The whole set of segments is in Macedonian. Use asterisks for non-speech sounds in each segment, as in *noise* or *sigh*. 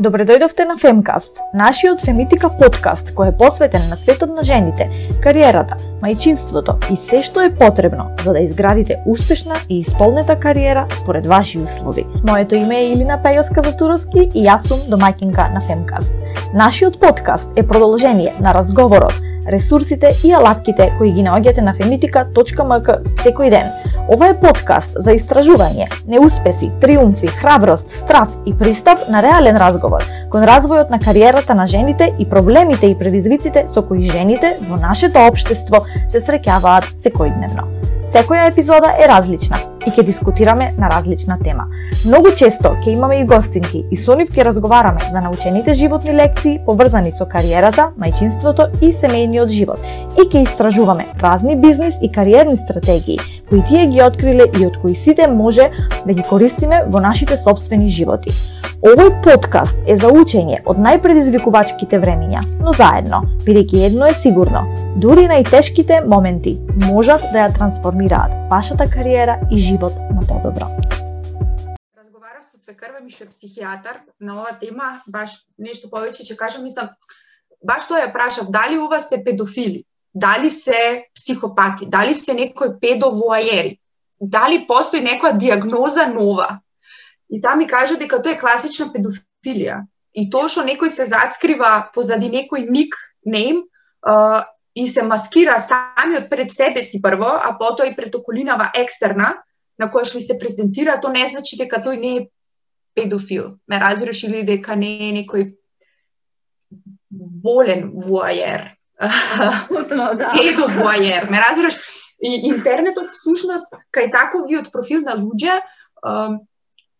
Добре дојдовте на Femcast, нашиот фемитика подкаст кој е посветен на светот на жените, кариерата, мајчинството и се што е потребно за да изградите успешна и исполнета кариера според ваши услови. Моето име е Илина Пејоска Затуровски и јас сум домаќинка на Femcast. Нашиот подкаст е продолжение на разговорот ресурсите и алатките кои ги наоѓате на femitika.mk секој ден. Ова е подкаст за истражување, неуспеси, триумфи, храброст, страв и пристап на реален разговор кон развојот на кариерата на жените и проблемите и предизвиците со кои жените во нашето општество се среќаваат секојдневно. Секоја епизода е различна и ќе дискутираме на различна тема. Многу често ќе имаме и гостинки и со нив ќе разговараме за научените животни лекции поврзани со кариерата, мајчинството и семејниот живот и ќе истражуваме разни бизнис и кариерни стратегии кои тие ги откриле и од кои сите може да ги користиме во нашите собствени животи. Овој подкаст е за учење од најпредизвикувачките времиња, но заедно, бидејќи едно е сигурно, дури најтешките моменти можат да ја трансформираат вашата кариера и живот на подобро. Разговарав со свекрва ми што е психијатар на оваа тема, баш нешто повеќе ќе кажам, мислам, баш тоа ја прашав, дали ова се педофили, дали се психопати, дали се некои педовоајери, дали постои некоја диагноза нова, И таа ми кажа дека тоа е класична педофилија. И тоа што некој се заскрива позади некој ник, нейм, и се маскира самиот пред себе си прво, а потоа и пред околинава екстерна, на која што се презентира, тоа не значи дека тој не е педофил. Ме разбираш или дека не е некој болен вуајер. да. Педовуајер. Ме разбираш? И интернетот всушност кај таковиот профил на луѓе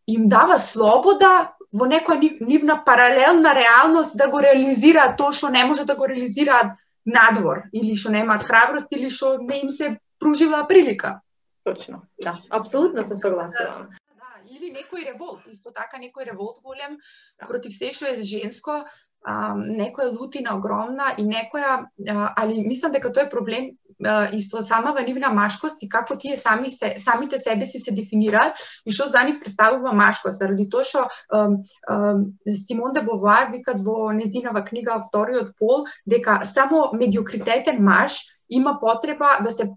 им дава слобода во некоја нивна паралелна реалност да го реализираат тоа што не може да го реализираат надвор или што немаат храброст или што не им се пружила прилика. Точно, да, апсолутно се согласувам. Да, да, или некој револт, исто така некој револт голем да. против се што е женско, а, некоја лутина огромна и некоја, а, али мислам дека тоа е проблем исто самава нивна машкост и како тие сами се, самите себе си се дефинираат и што за нив представува машкост. Заради тоа што Симон де Бовар викат во незинава книга Вториот пол дека само медиокритетен маж има потреба да се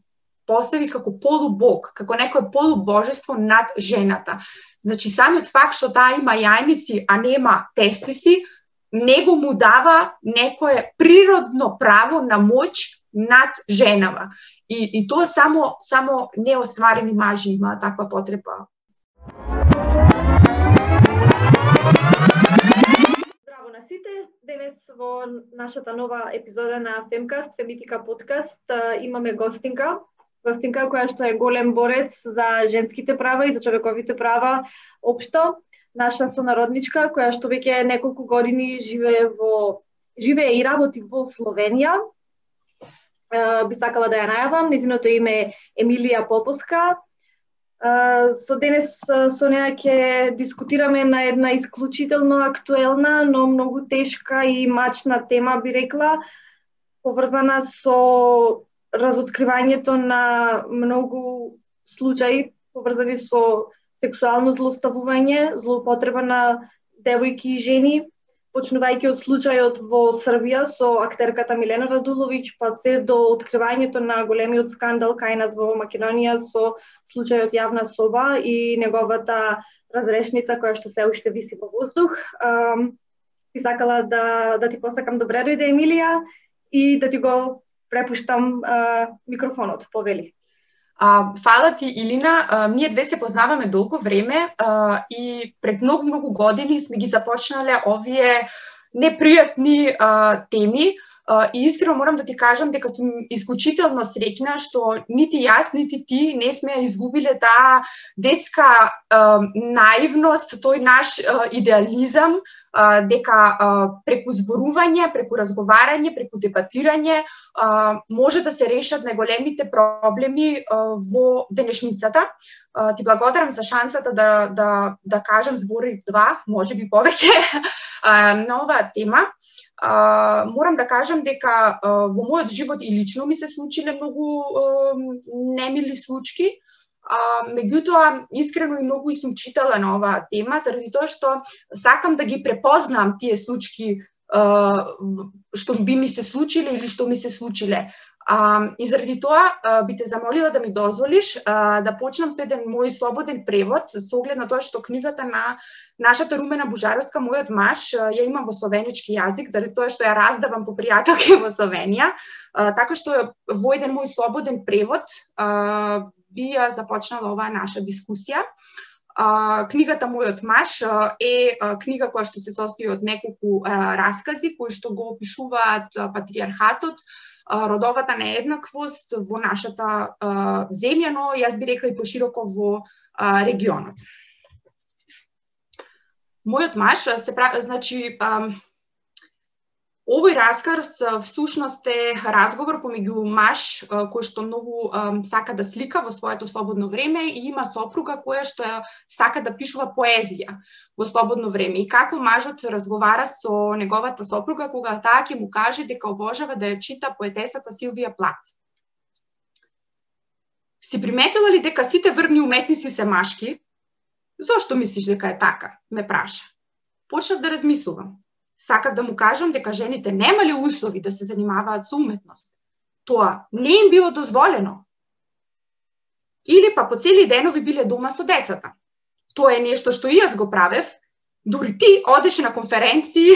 постави како полубог, како некое полубожество над жената. Значи самиот факт што таа има јајници, а нема тестиси, него му дава некое природно право на моќ над женава. И, и тоа само, само неостварени мажи има таква потреба. Браво на сите! Денес во нашата нова епизода на Femcast, Фемитика подкаст, имаме гостинка. Гостинка која што е голем борец за женските права и за човековите права општо. Наша сонародничка која што веќе неколку години живее во живее и работи во Словенија, би сакала да ја најавам. Незиното име е Емилија Попоска. Со денес со неа ќе дискутираме на една исклучително актуелна, но многу тешка и мачна тема, би рекла, поврзана со разоткривањето на многу случаи поврзани со сексуално злоставување, злоупотреба на девојки и жени, почнувајќи од случајот во Србија со актерката Милена Радуловиќ, па се до откривањето на големиот скандал кај нас во Македонија со случајот јавна соба и неговата разрешница која што се уште виси во воздух. Би сакала да, да ти посакам добре дојде Емилија и да ти го препуштам а, микрофонот, повели. А, фала ти, Илина. А, ние две се познаваме долго време а, и пред многу-многу години сме ги започнале овие непријатни а, теми, и искрено морам да ти кажам дека сум исклучително среќна што нити јас, нити ти не сме изгубиле таа детска наивност, тој наш идеализам, дека преку зборување, преку разговарање, преку дебатирање може да се решат најголемите проблеми во денешницата. Ти благодарам за шансата да, да, да кажам збори два, може би повеќе, *laughs* на оваа тема. А, морам да кажам дека а, во мојот живот и лично ми се случиле многу а, немили случаи, А, меѓутоа, искрено и многу и сум читала на оваа тема, заради тоа што сакам да ги препознам тие случаи што би ми се случиле или што ми се случиле. А, и заради тоа а, би те замолила да ми дозволиш а, да почнам со еден мој слободен превод со оглед на тоа што книгата на нашата Румена Бужаровска, мојот маш, ја имам во словенички јазик, заради тоа што ја раздавам по пријателки во Словенија, а, така што во еден мој слободен превод а, би ја започнала оваа наша дискусија. А, книгата Мојот маш е книга која што се состои од неколку а, раскази кои што го опишуваат патриархатот, а, родовата нееднаквост во нашата а, земја, но јас би рекла и пошироко во а, регионот. Мојот маш се значи, а, Овој раскрс всушност е разговор помеѓу маш кој што многу сака да слика во своето слободно време и има сопруга која што сака да пишува поезија во слободно време и како мажот разговара со неговата сопруга кога таа ќе му каже дека обожава да ја чита поетесата Силвија Плат. Си приметила ли дека сите врвни уметници се машки? Зошто мислиш дека е така? ме праша. Почнав да размислувам сакав да му кажам дека жените немале услови да се занимаваат со уметност. Тоа не им било дозволено. Или па по цели денови биле дома со децата. Тоа е нешто што и јас го правев, дури ти одеше на конференции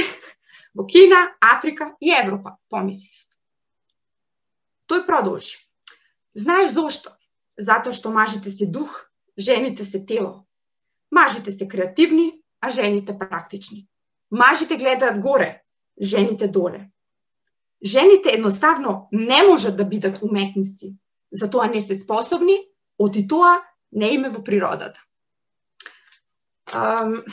во Кина, Африка и Европа, помислив. Тој продолжи. Знаеш зошто? Затоа што мажите се дух, жените се тело. Мажите се креативни, а жените практични. Мажите гледаат горе, жените доле. Жените едноставно не можат да бидат уметници, затоа не се способни, оти тоа не име во природата. Um,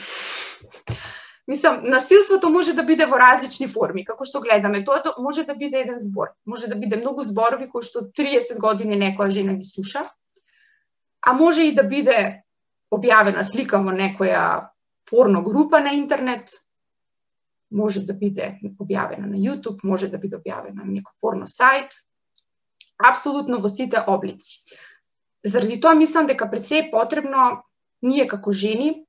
*laughs* мислам, насилството може да биде во различни форми, како што гледаме. Тоа може да биде еден збор, може да биде многу зборови кои што 30 години некоја жена ги слуша, а може и да биде објавена слика во некоја порно група на интернет, може да биде објавена на YouTube, може да биде објавена на некој порно сајт, апсолутно во сите облици. Заради тоа мислам дека пред се е потребно ние како жени,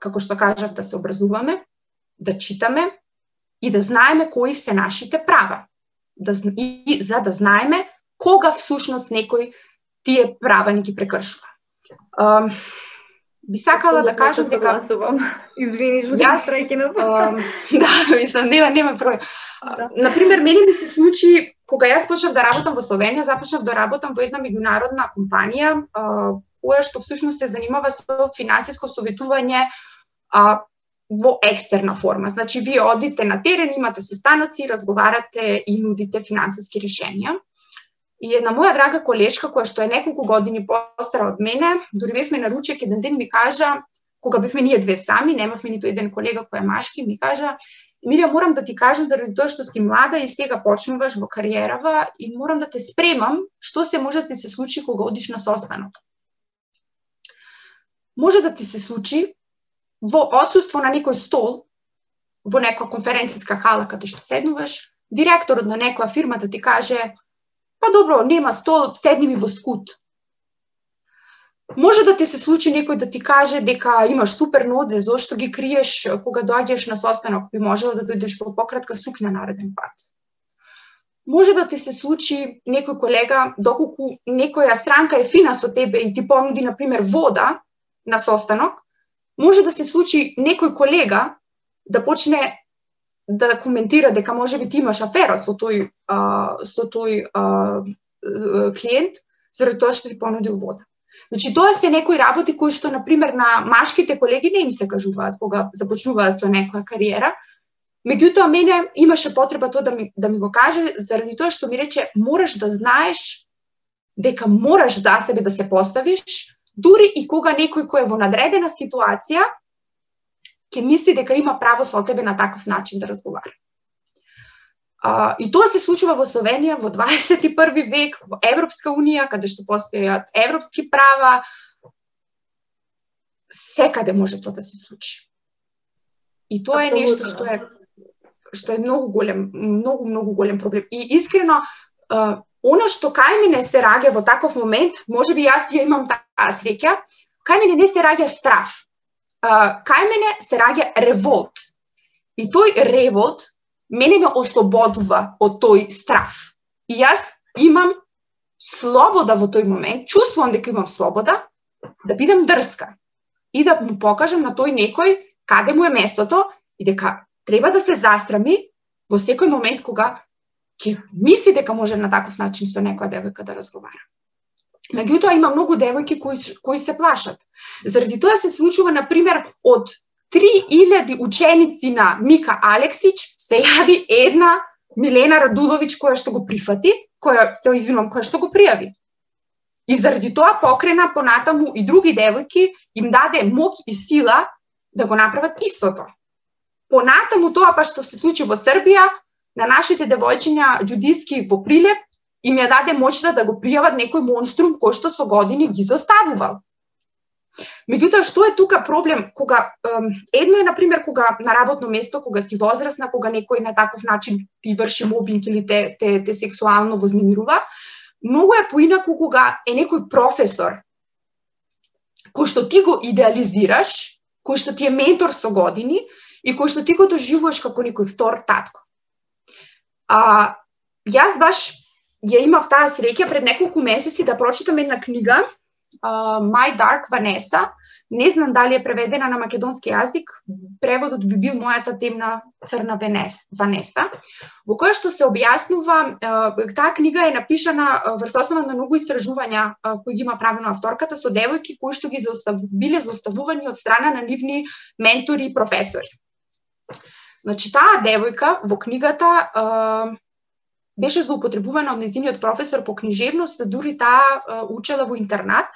како што кажав, да се образуваме, да читаме и да знаеме кои се нашите права. Да, и за да знаеме кога всушност некој тие права ни ги прекршува би сакала да кажам дека *laughs* Извини, што јас прекинав. *laughs* да, мислам нема нема прој. Да. На пример, мене ми се случи кога јас почнав да работам во Словенија, започнав да работам во една меѓународна компанија која што всушност се занимава со финансиско советување а, во екстерна форма. Значи, вие одите на терен, имате состаноци, разговарате и нудите финансиски решенија. И една моја драга колешка, која што е неколку години постара од мене, дури бевме на ручек, еден ден ми кажа, кога бевме ние две сами, немавме ниту еден колега кој е машки, ми кажа, Мирја, морам да ти кажам заради тоа што си млада и сега почнуваш во кариерава и морам да те спремам што се може да ти се случи кога одиш на состанок. Може да ти се случи во отсутство на некој стол, во некоја конференцијска хала каде што седнуваш, директорот на некоја фирма да ти каже Па добро, нема стол, седни ми во скут. Може да ти се случи некој да ти каже дека имаш супер нодзе, зошто ги криеш кога доаѓаш на состанок, би можела да дојдеш во пократка сукна нареден пат. Може да ти се случи некој колега, доколку некоја странка е фина со тебе и ти понуди, на пример, вода на состанок, може да се случи некој колега да почне да коментира дека може би ти имаш афера со тој а, со тој а, клиент заради тоа што ти понудил вода. Значи тоа се некои работи кои што на пример на машките колеги не им се кажуваат кога започнуваат со некоја кариера. Меѓутоа мене имаше потреба тоа да ми да ми го каже заради тоа што ми рече мораш да знаеш дека мораш за себе да се поставиш дури и кога некој кој е во надредена ситуација ќе мисли дека има право со тебе на таков начин да разговара. А, и тоа се случува во Словенија во 21 век, во Европска унија, каде што постојат европски права, секаде може тоа да се случи. И тоа е нешто што е што е многу голем, многу многу голем проблем. И искрено Она што кај мене се раѓа во таков момент, може би јас ја имам таа среќа, кај мене не се раѓа страф. Кај мене се раѓа револт. И тој револт мене ме ослободува од тој страф. И јас имам слобода во тој момент, чувствувам дека имам слобода да бидам дрска и да му покажам на тој некој каде му е местото и дека треба да се застрами во секој момент кога ќе мисли дека може на таков начин со некоја девојка да разговара. Меѓутоа има многу девојки кои кои се плашат. Заради тоа се случува на пример од 3000 ученици на Мика Алексич се јави една Милена Радулович која што го прифати, која се извинувам, која што го пријави. И заради тоа покрена понатаму и други девојки им даде моќ и сила да го направат истото. Понатаму тоа па што се случи во Србија, на нашите девојчиња џудиски во Прилеп им ја даде моќта да, да го пријават некој монструм кој што со години ги заставувал. Меѓутоа, што е тука проблем кога едно е например, кога на работно место, кога си возрасна, кога некој на таков начин ти врши мобинг или те те, те сексуално вознемирува, многу е поинаку кога е некој професор кој што ти го идеализираш, кој што ти е ментор со години и кој што ти го доживуваш како некој втор татко. А, јас баш ја имав таа среќа пред неколку месеци да прочитам една книга uh, My Dark Vanessa. Не знам дали е преведена на македонски јазик. Преводот би бил мојата темна црна Ванеса, во која што се објаснува, uh, таа книга е напишана врз основа на многу истражувања uh, кои ги има правено авторката со девојки кои што ги заостав... биле заоставувани од страна на нивни ментори и професори. Значи, таа девојка во книгата uh, беше злоупотребувана од нејзиниот професор по книжевност, да дури таа учела во интернат.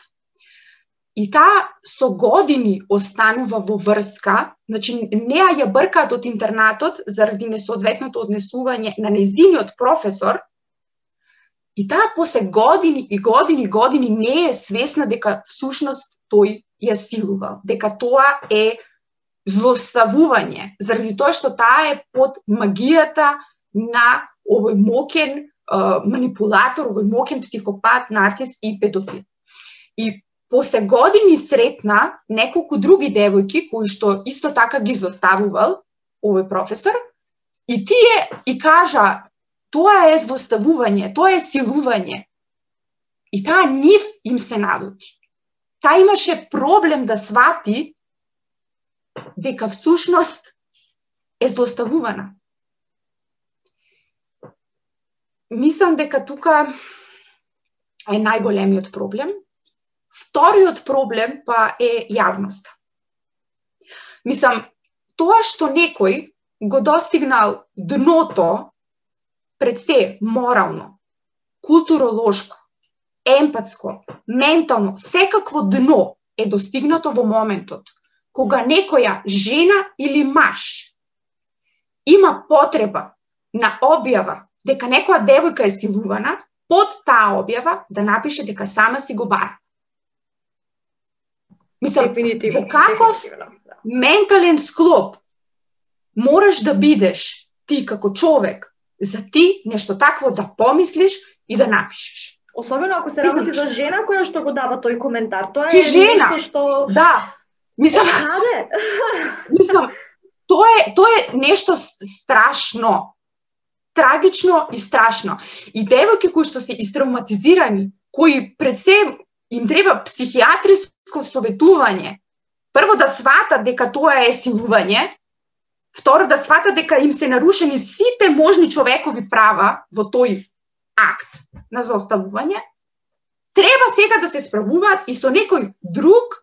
И таа со години останува во врска, значи неа ја бркаат од интернатот заради несоодветното однесување на нејзиниот професор, и таа после години и години и години не е свесна дека всушност тој ја силувал, дека тоа е злоставување, заради тоа што таа е под магијата на овој мокен манипулатор, овој мокен психопат, нарцис и педофил. И после години сретна неколку други девојки кои што исто така ги злоставувал овој професор и тие и кажа тоа е злоставување, тоа е силување. И таа нив им се налути. Таа имаше проблем да свати дека всушност е злоставувана. Мислам дека тука е најголемиот проблем. Вториот проблем па е јавноста. Мислам, тоа што некој го достигнал дното пред се морално, културолошко, емпатско, ментално, секакво дно е достигнато во моментот кога некоја жена или маж има потреба на објава дека некоја девојка е силувана, под таа објава да напише дека сама си го бара. Мислам, во каков да. ментален склоп мораш да бидеш ти како човек за ти нешто такво да помислиш и да напишеш. Особено ако се работи за жена која што го дава тој коментар. Тоа е жена. нешто што Да, Мислам, мислам, *laughs* тоа е, тоа е нешто страшно. Трагично и страшно. И девојки кои што се истравматизирани, кои пред се им треба психијатриско советување, прво да сватат дека тоа е силување, второ да сватат дека им се нарушени сите можни човекови права во тој акт на заоставување, треба сега да се справуваат и со некој друг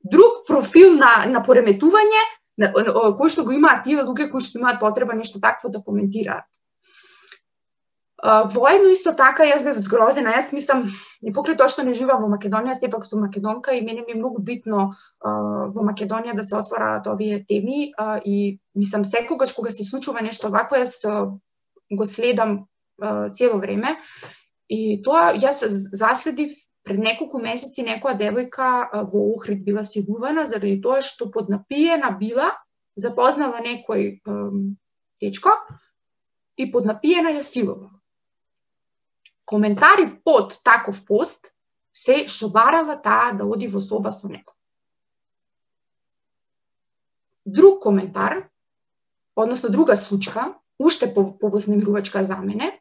друг профил на, на пореметување на, кој што го имаат тие луѓе кои што имаат потреба нешто такво да коментираат. Воедно исто така јас бев згрозена, јас мислам и покрај тоа што не живам во Македонија, сепак сум македонка и мене ми е многу битно во Македонија да се отвораат овие теми и мислам секогаш кога се случува нешто вакво јас го следам цело време и тоа јас заследив Пред неколку месеци некоја девојка во Охрид била сигувана заради тоа што поднапиена била, запознала некој дечко и поднапиена ја силувала коментари под таков пост се шобарала таа да оди во соба со него. Друг коментар, односно друга случка, уште повознемирувачка за мене,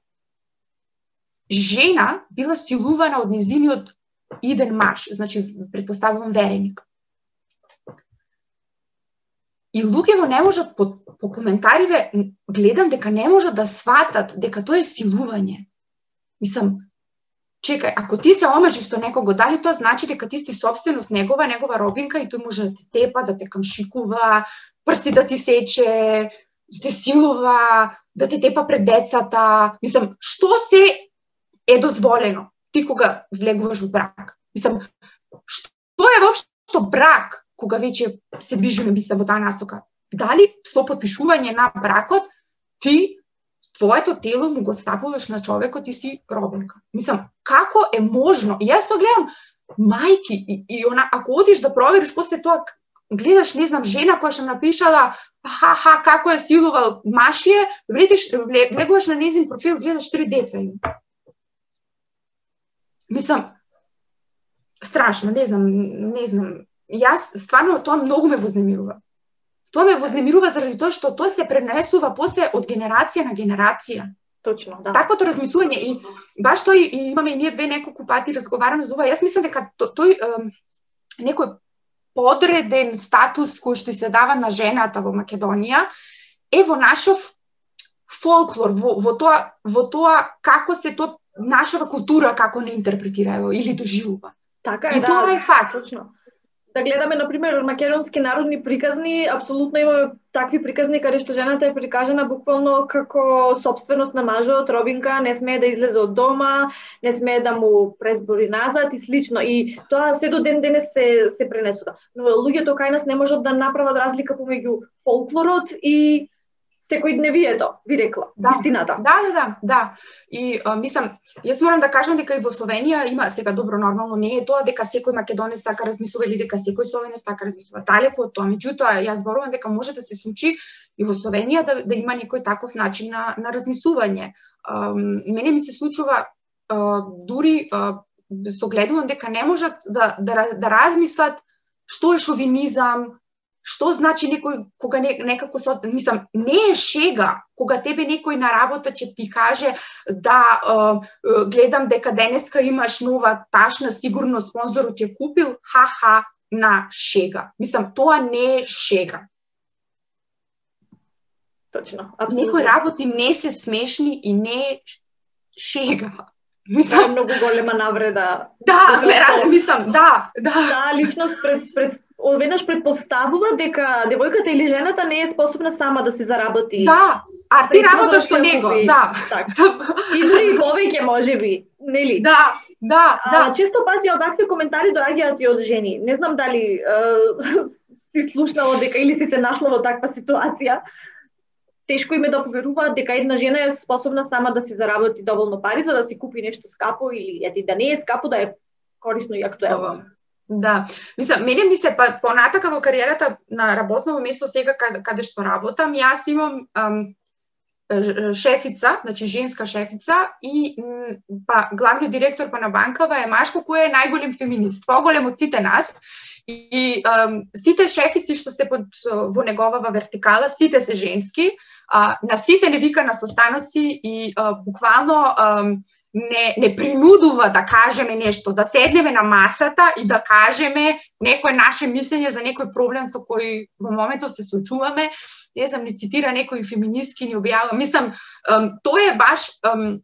жена била силувана од низиниот иден маж, значи предпоставувам вереник. И луѓето не можат по, по коментариве гледам дека не можат да сватат дека тоа е силување. Мислам, чекај, ако ти се омажиш со некого, дали тоа значи дека ти си собственост негова, негова робинка и тој може да те тепа, да те камшикува, прсти да ти сече, да те силува, да те тепа пред децата. Мислам, што се е дозволено ти кога влегуваш во брак? Мислам, што е воопшто брак кога веќе се движиме мисля во таа настока? Дали со подпишување на бракот ти твоето тело му го стапуваш на човекот и си робенка. Мислам, како е можно? И јас тоа гледам мајки и, и она, ако одиш да провериш после тоа, гледаш, не знам, жена која што напишала ха ха како е силувал машие, влетиш, влегуваш на незин профил, гледаш три деца им. Мислам, страшно, не знам, не знам. Јас стварно тоа многу ме вознемирува. Тоа ме вознемирува заради тоа што тоа се пренесува после од генерација на генерација. Точно, да. Таквото размислување и баш тој и имаме и ние две неколку пати разговараме за ова. Јас мислам дека тој е, некој подреден статус кој што се дава на жената во Македонија е во нашов фолклор, во, во тоа во тоа како се тоа нашава култура како не интерпретира или доживува. Така е, и да, тоа е факт. Точно да гледаме, например, македонски народни приказни, апсолутно имаме такви приказни каде што жената е прикажана буквално како собственост на мажот, робинка, не смее да излезе од дома, не смее да му презбори назад и слично. И тоа се до ден денес се, се пренесува. Но луѓето кај нас не можат да направат разлика помеѓу фолклорот и секојдневието, ви рекла, да. истината. Да, да, да, да. И а, мислам, јас морам да кажам дека и во Словенија има сега добро нормално не е тоа дека секој македонец така размислува или дека секој словенец така размислува. Далеку од тоа, меѓутоа јас зборувам дека може да се случи и во Словенија да, да има некој таков начин на, на размислување. А, мене ми се случува а, дури а, согледувам дека не можат да, да, да размислат што е шовинизам, што значи некој кога не, некако со мислам не е шега кога тебе некој на работа ќе ти каже да е, гледам дека денеска имаш нова ташна сигурно спонзорот ти купил ха-ха на шега. Мислам тоа не е шега. Точно. Абсолютно. Некои работи не се смешни и не е шега. Мислам, е многу голема навреда. Да, ме мислам, да, да. Да, личност пред, пред веднаш предпоставува дека девојката или жената не е способна сама да се заработи. Да, а ти работаш што него, да. Так. *laughs* Или и повеќе можеби, нели? Да, да, да. А, често пази одакви коментари доаѓаат и од жени. Не знам дали е, *laughs* си слушнала дека или си се нашла во таква ситуација. Тешко име да поверуваат дека една жена е способна сама да си заработи доволно пари за да си купи нешто скапо или ети да не е скапо да е корисно и актуелно. Да, мислам, мене ми се па, понатака во кариерата на работново место сега каде, каде што работам, јас имам ам, шефица, значи женска шефица и па главниот директор па на банкава е машко кој е најголем феминист, поголем од сите нас. И, и ам, сите шефици што се под во неговава вертикала, сите се женски, а, на сите не вика на состаноци и а, буквално ам, не, не принудува да кажеме нешто, да седнеме на масата и да кажеме некој наше мислење за некој проблем со кој во моментот се сочуваме. Не знам, ни цитира некој феминистки ни објава. Мислам, тоа е баш ем,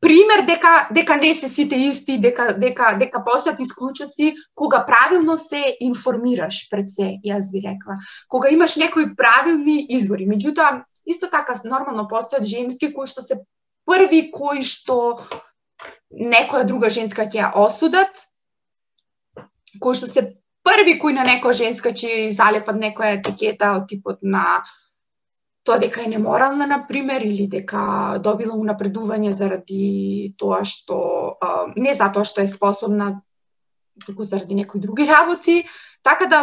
пример дека дека не се сите исти, дека дека дека постојат исклучоци кога правилно се информираш пред се, јас би рекла. Кога имаш некои правилни извори. Меѓутоа, исто така нормално постојат женски кои што се први кои што некоја друга женска ќе ја осудат, кои што се први кои на некоја женска ќе залепат некоја етикета од типот на тоа дека е неморална, на пример, или дека добила унапредување заради тоа што, не затоа што е способна, туку заради некои други работи. Така да,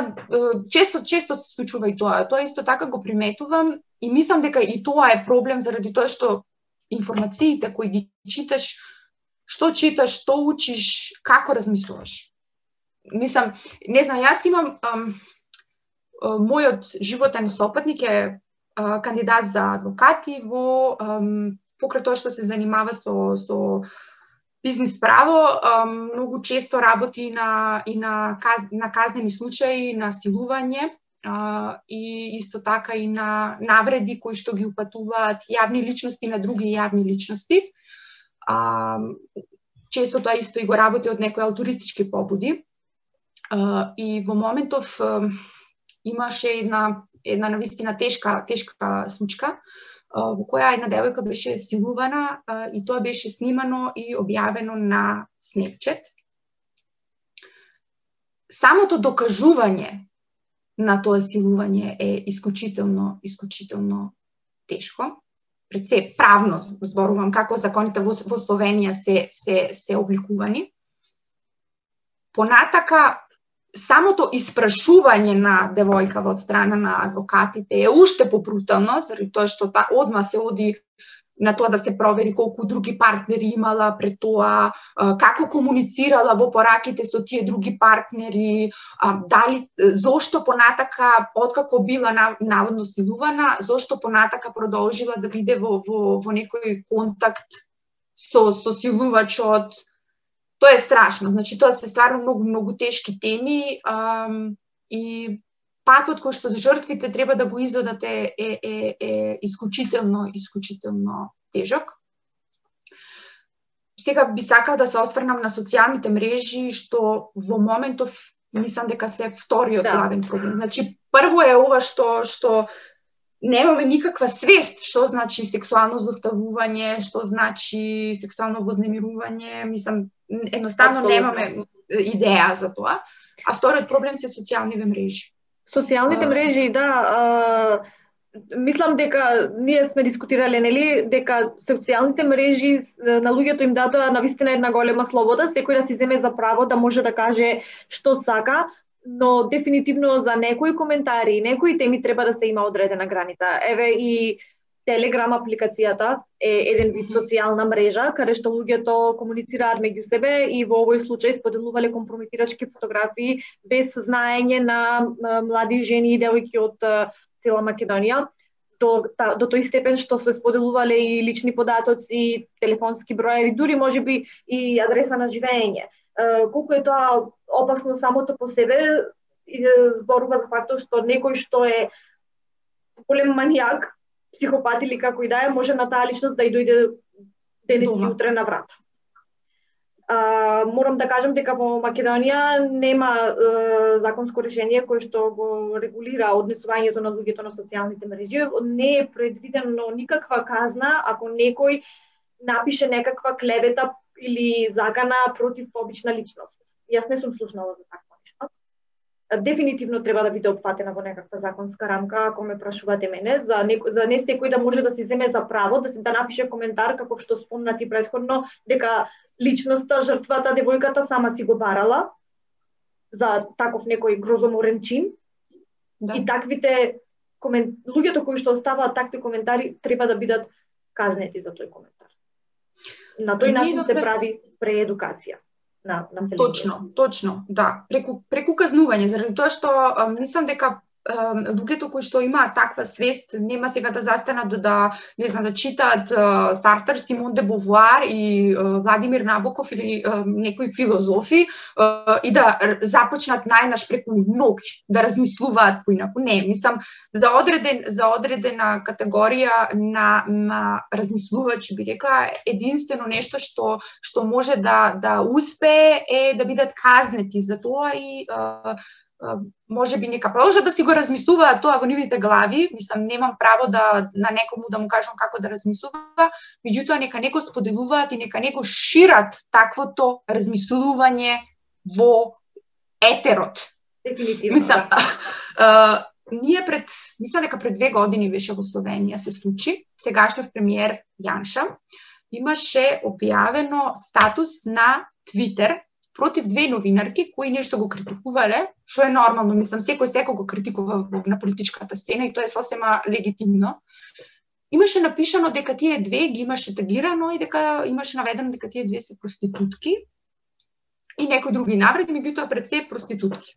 често, често се случува и тоа. Тоа исто така го приметувам и мислам дека и тоа е проблем заради тоа што информациите кои ги читаш што читаш, што учиш, како размислуваш. Мислам, не знам, јас имам ам, мојот животен сопатник е а, кандидат за адвокати во ам, покрај тоа што се занимава со со бизнис право, ам, многу често работи на и на каз, на казнени случаи, на стилување и исто така и на навреди кои што ги упатуваат јавни личности на други јавни личности. А, често тоа исто и го работи од некои алтуристички побуди. А, и во моментов а, имаше една една навистина тешка тешка случка во која една девојка беше силувана и тоа беше снимано и објавено на Snapchat. Самото докажување на тоа силување е исклучително, исклучително тешко. Пред се правно зборувам како законите во, во Словенија се, се, се обликувани. Понатака, самото испрашување на девојка од страна на адвокатите е уште попрутално, заради тоа што та одма се оди на тоа да се провери колку други партнери имала пред тоа, како комуницирала во пораките со тие други партнери, дали зошто понатака откако била наводно силувана, зошто понатака продолжила да биде во во во некој контакт со со силувачот. Тоа е страшно. Значи тоа се стварно многу многу тешки теми и патот кој што жртвите треба да го изодат е, е, е, е исклучително, исклучително тежок. Сега би сакал да се осврнам на социјалните мрежи, што во моментов мислам дека се вториот да. главен проблем. Значи, прво е ова што што немаме никаква свест што значи сексуално заставување, што значи сексуално вознемирување, мислам едноставно Абсолютно. немаме идеја за тоа. А вториот проблем се социјалните мрежи. Социјалните мрежи, да, а, мислам дека ние сме дискутирале нели дека социјалните мрежи на луѓето им дадоа на вистина една голема слобода, секој да си земе за право да може да каже што сака, но дефинитивно за некои коментари, некои теми треба да се има одредена граница. Еве и Телеграм апликацијата е еден вид социјална мрежа каде што луѓето комуницираат меѓу себе и во овој случај споделувале компрометирачки фотографии без знаење на млади жени и девојки од цела Македонија до, та, до тој степен што се споделувале и лични податоци, телефонски броеви, дури можеби и адреса на живење. Колку е тоа опасно самото по себе, зборува за фактот што некој што е голем манијак психопат или како и да е, може на таа личност да и дојде денес и утре на врата. А, морам да кажам дека во Македонија нема е, законско решение кое што го регулира однесувањето на луѓето на социјалните мрежи. Не е предвидено никаква казна ако некој напише некаква клевета или закана против обична личност. Јас не сум слушнала за такво нешто дефинитивно треба да биде опфатена во некаква законска рамка, ако ме прашувате мене, за не, за не секој да може да се земе за право, да се да напише коментар каков што спомнати предходно, дека личноста, жртвата, девојката сама си го барала за таков некој грозоморен чин. Да. И таквите комен... луѓето кои што оставаат такви коментари треба да бидат казнети за тој коментар. На тој начин се прави преедукација на населението. Точно, точно, да. Преку преку казнување, заради тоа што мислам дека луѓето кои што имаат таква свест нема сега да застанат да, да не знам да читаат uh, Сартер, Симон де Бовуар и uh, Владимир Набоков или uh, некои филозофи uh, и да започнат најнаш преку ноги да размислуваат поинаку. Не, мислам за одреден за одредена категорија на, на размислувачи би рекла единствено нешто што што може да да успее е да бидат казнети за тоа и uh, може би нека продолжат да си го размислуваат тоа во нивните глави, мислам немам право да на некому да му кажам како да размислува, меѓутоа нека него споделуваат и нека него шират таквото размислување во етерот. Дефинитивно. Мислам, а, а, ние пред, мислам дека пред две години беше во Словенија се случи, сегашниот премиер Јанша имаше објавено статус на Твитер против две новинарки кои нешто го критикувале, што е нормално, мислам, секој секој го критикува на политичката сцена и тоа е сосема легитимно. имаше напишано дека тие две ги имаше тагирано и дека имаше наведено дека тие две се проститутки и некои други навреди, меѓутоа пред се проститутки.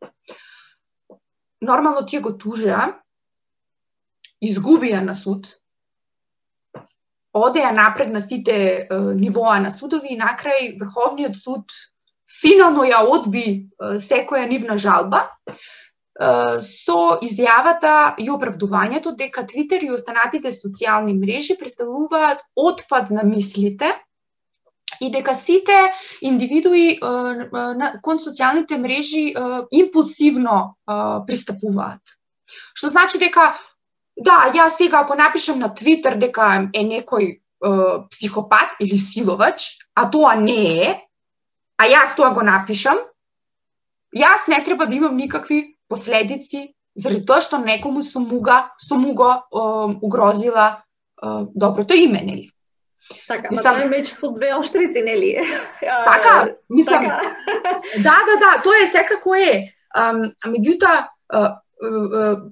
Нормално тие го тужеа, изгубија на суд, одеа напред на сите е, нивоа на судови и накрај Врховниот суд финално ја одби секоја нивна жалба со изјавата и оправдувањето дека Твитер и останатите социјални мрежи представуваат отпад на мислите и дека сите индивидуи кон социјалните мрежи импулсивно пристапуваат. Што значи дека да, јас сега ако напишам на Твитер дека е некој психопат или силовач, а тоа не е, а јас тоа го напишам, јас не треба да имам никакви последици заради тоа што некому со муга, со муго е, угрозила е, доброто име, нели? Така, мислам, тоа е меч со две оштрици, нели? *laughs* Така, мислам, така. *laughs* да, да, да, тоа е секако е. А, меѓутоа,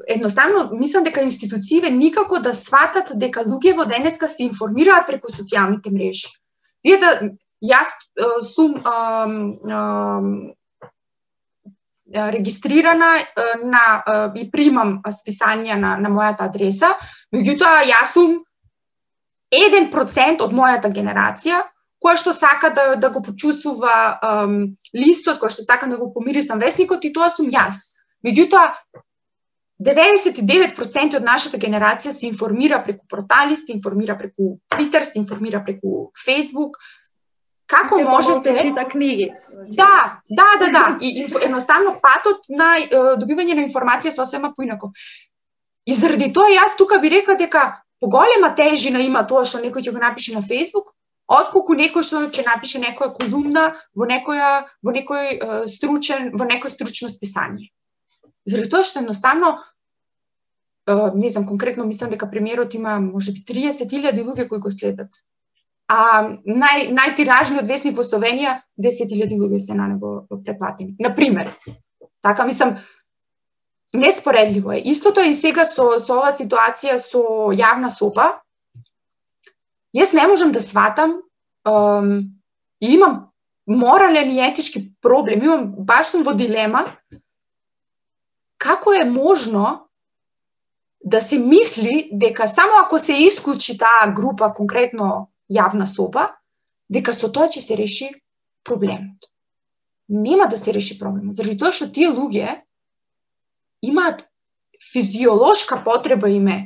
едноставно мислам дека институциите никако да сватат дека луѓето денеска се информираат преку социјалните мрежи. Вие да јас сум регистрирана на и примам списанија на на мојата адреса, меѓутоа јас сум 1% од мојата генерација која што сака да да го почувствува ем, листот, која што сака да го помирисам весникот и тоа сум јас. Меѓутоа 99% од нашата генерација се информира преку портали, се информира преку Twitter, се информира преку Facebook, Како можете чита книги? Да, да, да, да. И едноставно патот на добивање на информација сосема поинако. И заради тоа јас тука би рекла дека поголема тежина има тоа што некој ќе го напише на Facebook, отколку некој што ќе напише некоја колумна во некоја во некој стручен во некој стручно списание. Заради тоа што едноставно не знам конкретно мислам дека премиерот има можеби 30.000 луѓе кои го следат а нај најтиражниот весник во Словенија 10.000 луѓе се на него преплатени. На пример. Така мислам неспоредливо е. Истото е и сега со со ова ситуација со јавна сопа. Јас не можам да сватам ем, и имам морален и етички проблем, имам баш сум во дилема како е можно да се мисли дека само ако се исклучи таа група конкретно јавна соба, дека со тоа ќе се реши проблемот. Нема да се реши проблемот, заради тоа што тие луѓе имаат физиолошка потреба име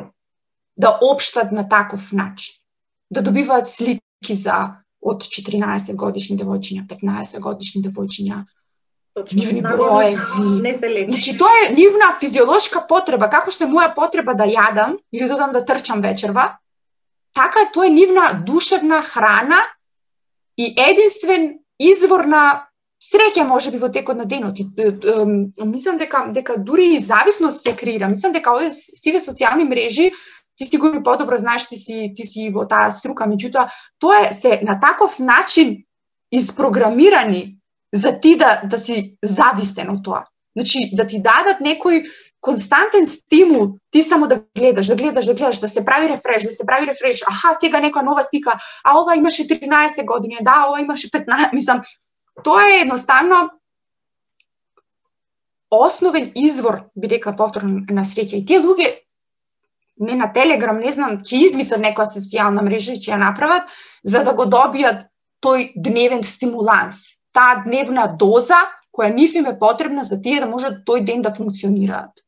да обштат на таков начин, да добиваат слики за од 14 годишни девојчиња, 15 годишни девојчиња, нивни броеви. Не се лечи. Значи тоа е нивна физиолошка потреба, како што е моја потреба да јадам или да додам да трчам вечерва, така тоа е нивна душевна храна и единствен извор на среќа може би во текот на денот. И, мислам дека дека дури и зависност се креира. Мислам дека овие сиве социјални мрежи ти сигурно подобро знаеш ти си ти си во таа струка, меѓутоа тоа е се на таков начин испрограмирани за ти да да си зависен од тоа. Значи да ти дадат некој константен стимул, ти само да гледаш, да гледаш, да гледаш, да се прави рефреш, да се прави рефреш, аха, сега некоја нова слика, а ова имаше 13 години, да, ова имаше 15, мислам, тоа е едноставно основен извор, би рекла повторно, на среќа. И тие луѓе не на Телеграм, не знам, ќе измислат некоја социјална мрежа и ќе ја направат, за да го добијат тој дневен стимуланс, таа дневна доза која нив им е потребна за тие да можат тој ден да функционираат.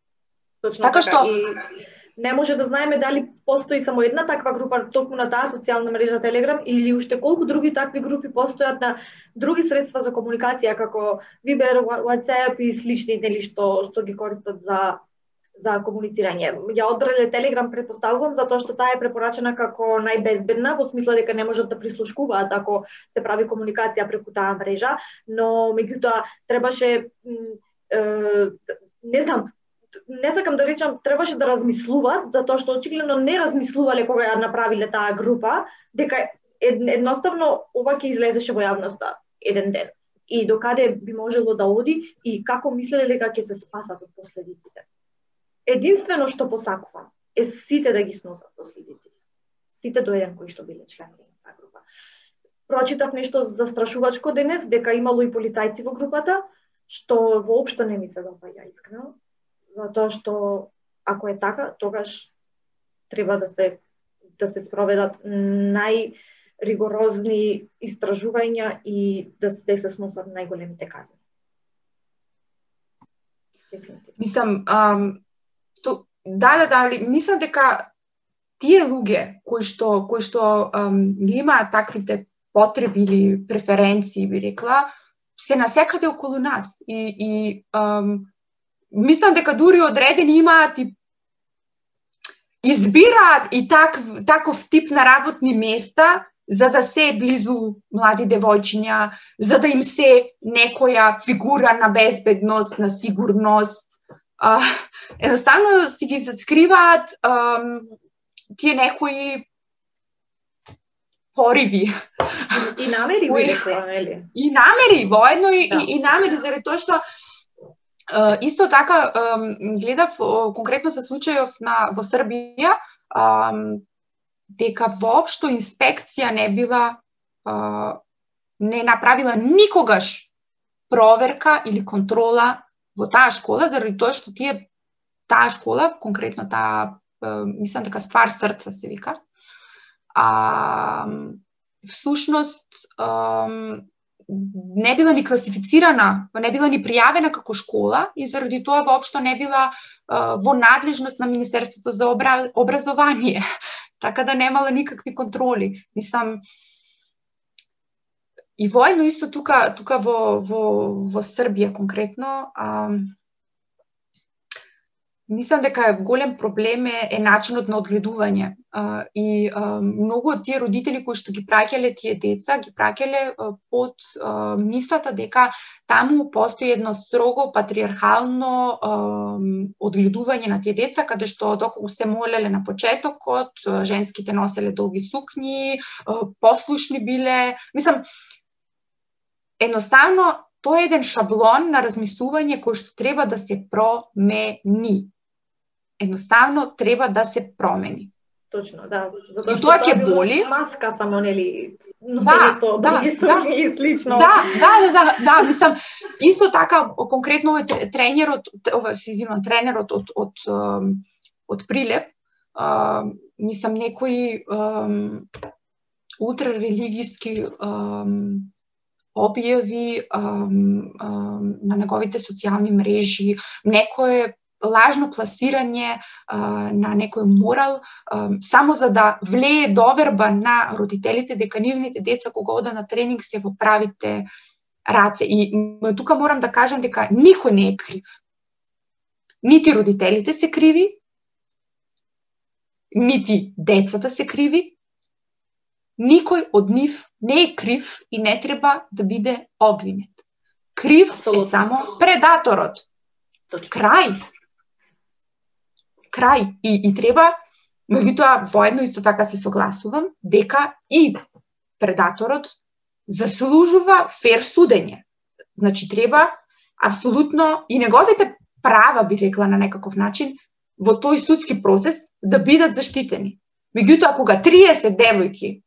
Точно така, така што и не може да знаеме дали постои само една таква група токму на таа социјална мрежа Телеграм или уште колку други такви групи постојат на други средства за комуникација како Viber, WhatsApp и слични нели што што ги користат за за комуницирање. Ја одбрале Телеграм предпоставувам затоа што таа е препорачена како најбезбедна во смисла дека не можат да прислушкуваат ако се прави комуникација преку таа мрежа, но меѓутоа требаше не знам, не сакам да речам требаше да размислуваат, затоа што очигледно не размислувале кога ја направиле таа група, дека едноставно ова ќе излезеше во јавноста еден ден. И докаде би можело да оди и како мислеле дека ќе се спасат од последиците. Единствено што посакувам е сите да ги сносат последиците. сите до еден кои што биле членови на таа група. Прочитав нешто застрашувачко денес, дека имало и полицајци во групата, што воопшто не ми се допаѓа искрено, затоа што ако е така, тогаш треба да се да се спроведат најригорозни истражувања и да се, да се сносат најголемите казни. Мислам, ам, то, да, да, да, мислам дека тие луѓе кои што кои што ам, имаат таквите потреби или преференции, би рекла, се насекаде околу нас и и ам, мислам дека дури одредени имаат и избираат и так, таков тип на работни места за да се близу млади девојчиња, за да им се некоја фигура на безбедност, на сигурност. А, едноставно си ги скриваат ам, тие некои пориви. И намери би рекла, нели? И намери, воедно и, да. и, и намери, заради тоа што исто така гледав конкретно се случајов на во Србија дека воопшто инспекција не била не направила никогаш проверка или контрола во таа школа заради тоа што тие таа школа конкретно таа мислам дека ствар срца се вика. А, всушност, не била ни класифицирана, не била ни пријавена како школа и заради тоа воопшто не била во надлежност на Министерството за образование. *laughs* така да немала никакви контроли. Мислам, и воено исто тука, тука во, во, во Србија конкретно, а, мислам дека голем проблем е, е начинот на одгледување. А, и а, многу од тие родители кои што ги праќале тие деца, ги праќале под а, мислата дека таму постои едно строго патриархално а, одгледување на тие деца, каде што доколку се молеле на почетокот, женските носеле долги сукњи, а, послушни биле. Мислам, едноставно тоа е еден шаблон на размислување кој што треба да се промени едноставно треба да се промени. Точно, да. Затоа и тоа ќе боли. Маска само нели да, да, да, и слично. Да, да, да, да, да, мислам исто така конкретно овој тренерот, ова се извинувам, тренерот од од од, од Прилеп, а, мислам некои ултрарелигиски објави на неговите социјални мрежи, некое лажно пласирање а, на некој морал а, само за да влее доверба на родителите дека нивните деца кога ода на тренинг се во правите раце. И тука морам да кажам дека никој не е крив. Нити родителите се криви, нити децата се криви, никој од нив не е крив и не треба да биде обвинет. Крив Абсолютно. е само предаторот. Крај крај и, и треба, меѓутоа воедно исто така се согласувам дека и предаторот заслужува фер судење. Значи треба апсолутно и неговите права би рекла на некаков начин во тој судски процес да бидат заштитени. Меѓутоа кога 30 девојки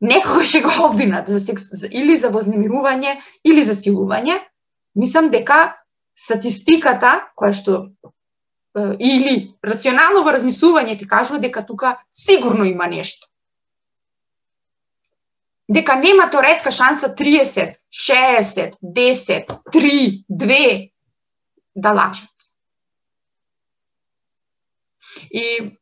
некога ќе го обвинат за секс, или за вознемирување или за силување, мислам дека статистиката која што или рационално во размислување ти кажува дека тука сигурно има нешто. Дека нема тореска шанса 30, 60, 10, 3, 2 да лажат. И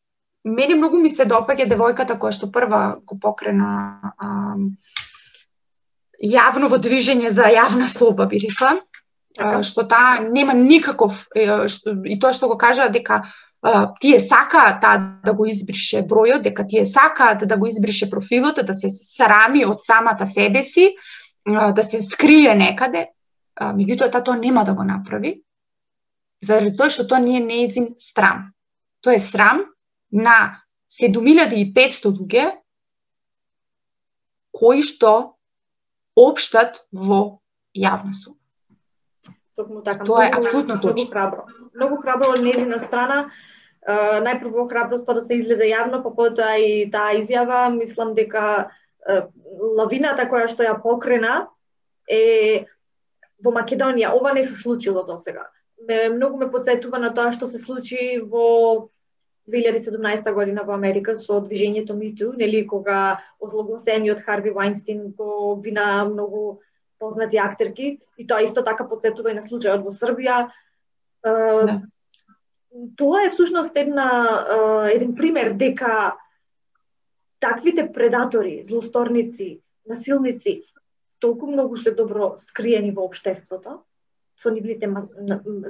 мене многу ми се допаѓа девојката која што прва го покрена а, јавно во движење за јавна слоба, би рекла што таа нема никаков и тоа што го кажа дека тие сакаат таа да го избрише бројот, дека тие сакаат да, да го избрише профилот, да се срами од самата себе си, да се скрие некаде, меѓутоа таа тоа нема да го направи, заради тоа што тоа не е неизин срам. Тоа е срам на 7500 луѓе кои што општат во јавна сума. Токму така. Тоа е апсолутно точно. Многу храбро. Многу храбро од незина страна најпрво храброста да се излезе јавно, па потоа и таа изјава, мислам дека лавината која што ја покрена е во Македонија. Ова не се случило до сега. Ме, многу ме подсетува на тоа што се случи во 2017 година во Америка со движењето МИТУ, нели кога озлогласениот Харви Вајнстин го вина многу познати актерки и тоа исто така подсетува и на случајот во Србија. Да. Тоа е всушност една еден пример дека таквите предатори, злосторници, насилници толку многу се добро скриени во општеството со нивните мас...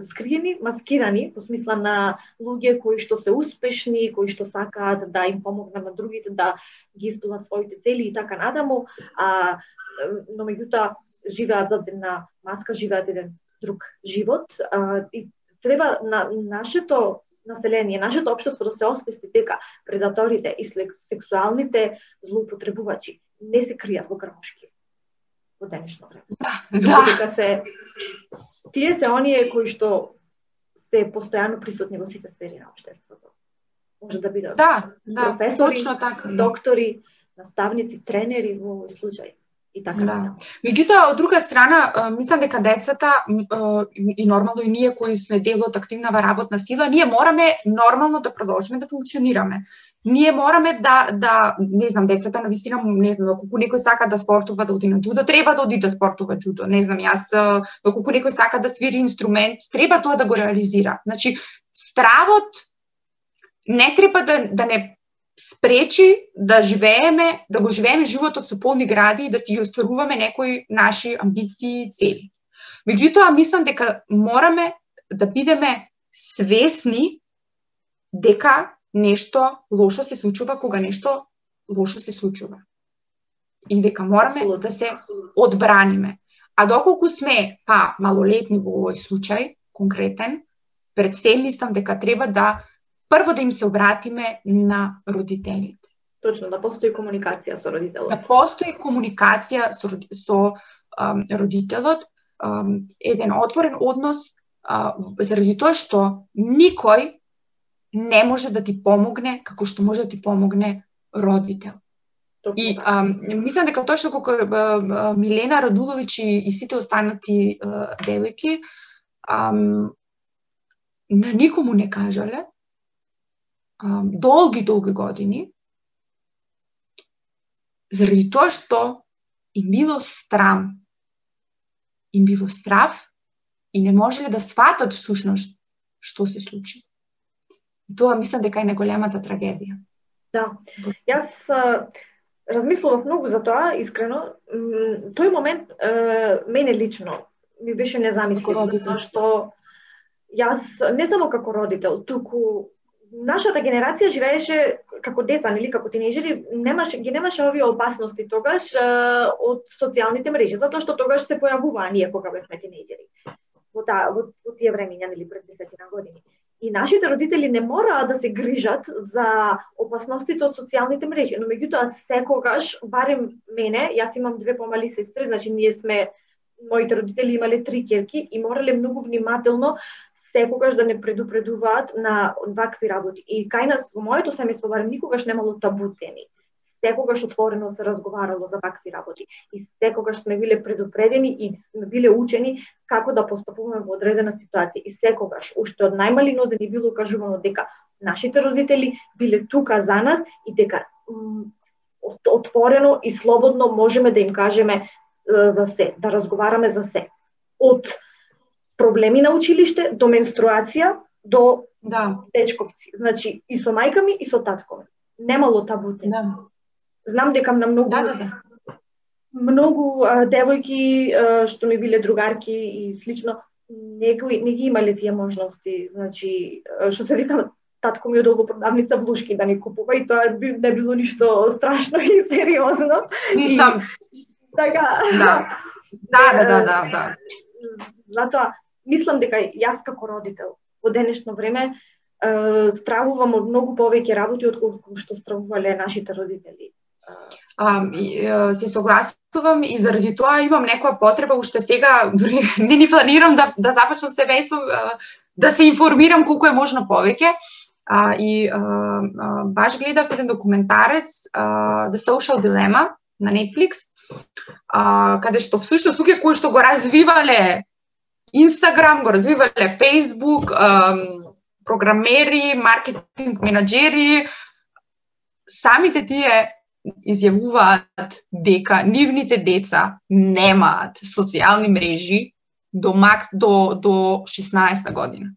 скриени, маскирани, по смисла на луѓе кои што се успешни, кои што сакаат да им помогнат на другите да ги исполнат своите цели и така надаму, а но меѓутоа живеат за една маска, живеат еден друг живот а, и треба на нашето население, нашето општество да се освести дека предаторите и сексуалните злоупотребувачи не се кријат во грмушки во денешно време. Да. Дека се тие се оние кои што се постојано присутни во сите сфери на општеството. Може да бидат да, да, професори, точно така. доктори, наставници, тренери во овој случај и така да. Меѓутоа, од друга страна, мислам дека децата и нормално и ние кои сме дел од активнава работна сила, ние мораме нормално да продолжиме да функционираме. Ние мораме да да не знам децата на вистина не знам ако некој сака да спортува да оди на џудо, треба да оди да спортува џудо. Не знам јас ако некој сака да свири инструмент, треба тоа да го реализира. Значи, стравот не треба да да не спречи да живееме, да го живееме животот со полни гради и да си ги остваруваме некои наши амбиции и цели. Меѓутоа, мислам дека мораме да бидеме свесни дека нешто лошо се случува кога нешто лошо се случува. И дека мораме да се одбраниме. А доколку сме, па, малолетни во овој случај, конкретен, пред се мислам дека треба да прво да им се обратиме на родителите. Точно, да постои комуникација со родителот. Да постои комуникација со, со um, родителот, um, еден отворен однос, uh, заради тоа што никој не може да ти помогне како што може да ти помогне родител. Точно. И um, мислам дека тоа што како uh, Милена Радулович и, и сите останати uh, девојки um, на никому не кажале, долги, долги години, заради тоа што им било страм, им било страв и не можеле да сватат всушност што се случи. И тоа мислам дека е најголемата трагедија. Да. Јас размислував многу за тоа, искрено. Тој момент мене лично ми беше незамислив, што јас не само како родител, туку нашата генерација живееше како деца, нели, како тинејџери, немаше ги немаше овие опасности тогаш од социјалните мрежи, затоа што тогаш се појавуваа ние кога бевме тинејџери. Во таа во, во тие времиња, нели, пред десетина години. И нашите родители не мораа да се грижат за опасностите од социјалните мрежи, но меѓутоа секогаш, барем мене, јас имам две помали сестри, значи ние сме моите родители имале три керки и морале многу внимателно секогаш да не предупредуваат на вакви работи. И кај нас во моето семејство барем никогаш немало табу теми. Секогаш отворено се разговарало за вакви работи и секогаш сме биле предупредени и сме биле учени како да постапуваме во одредена ситуација. И секогаш, уште од најмали нозе ни било кажувано дека нашите родители биле тука за нас и дека отворено и слободно можеме да им кажеме за се, да разговараме за се. Од проблеми на училиште, до менструација, до да. дечковци. Значи, и со мајка ми, и со татко ми. Немало табуте. Да. Знам дека на многу да, да, да. многу а, девојки а, што ми биле другарки и слично, некои не ги имале тие можности, значи што се вика татко ми од продавница блушки да ни купува и тоа не било ништо страшно и сериозно. Нисам. Така. Да. Да, да, да, да, да. Затоа мислам дека јас како родител во денешно време стравувам од многу повеќе работи отколку што стравувале нашите родители. А, се согласувам и заради тоа имам некоја потреба уште сега дури *laughs* не ни планирам да да започнам семејство да се информирам колку е можно повеќе. а, и а, а, баш гледав еден документарец а, The Social Dilemma на Netflix, а, каде што всушност луѓе кои што го развивале Инстаграм, го развивале Фейсбук, програмери, маркетинг менеджери, самите тие изјавуваат дека нивните деца немаат социјални мрежи до мак до до 16 година.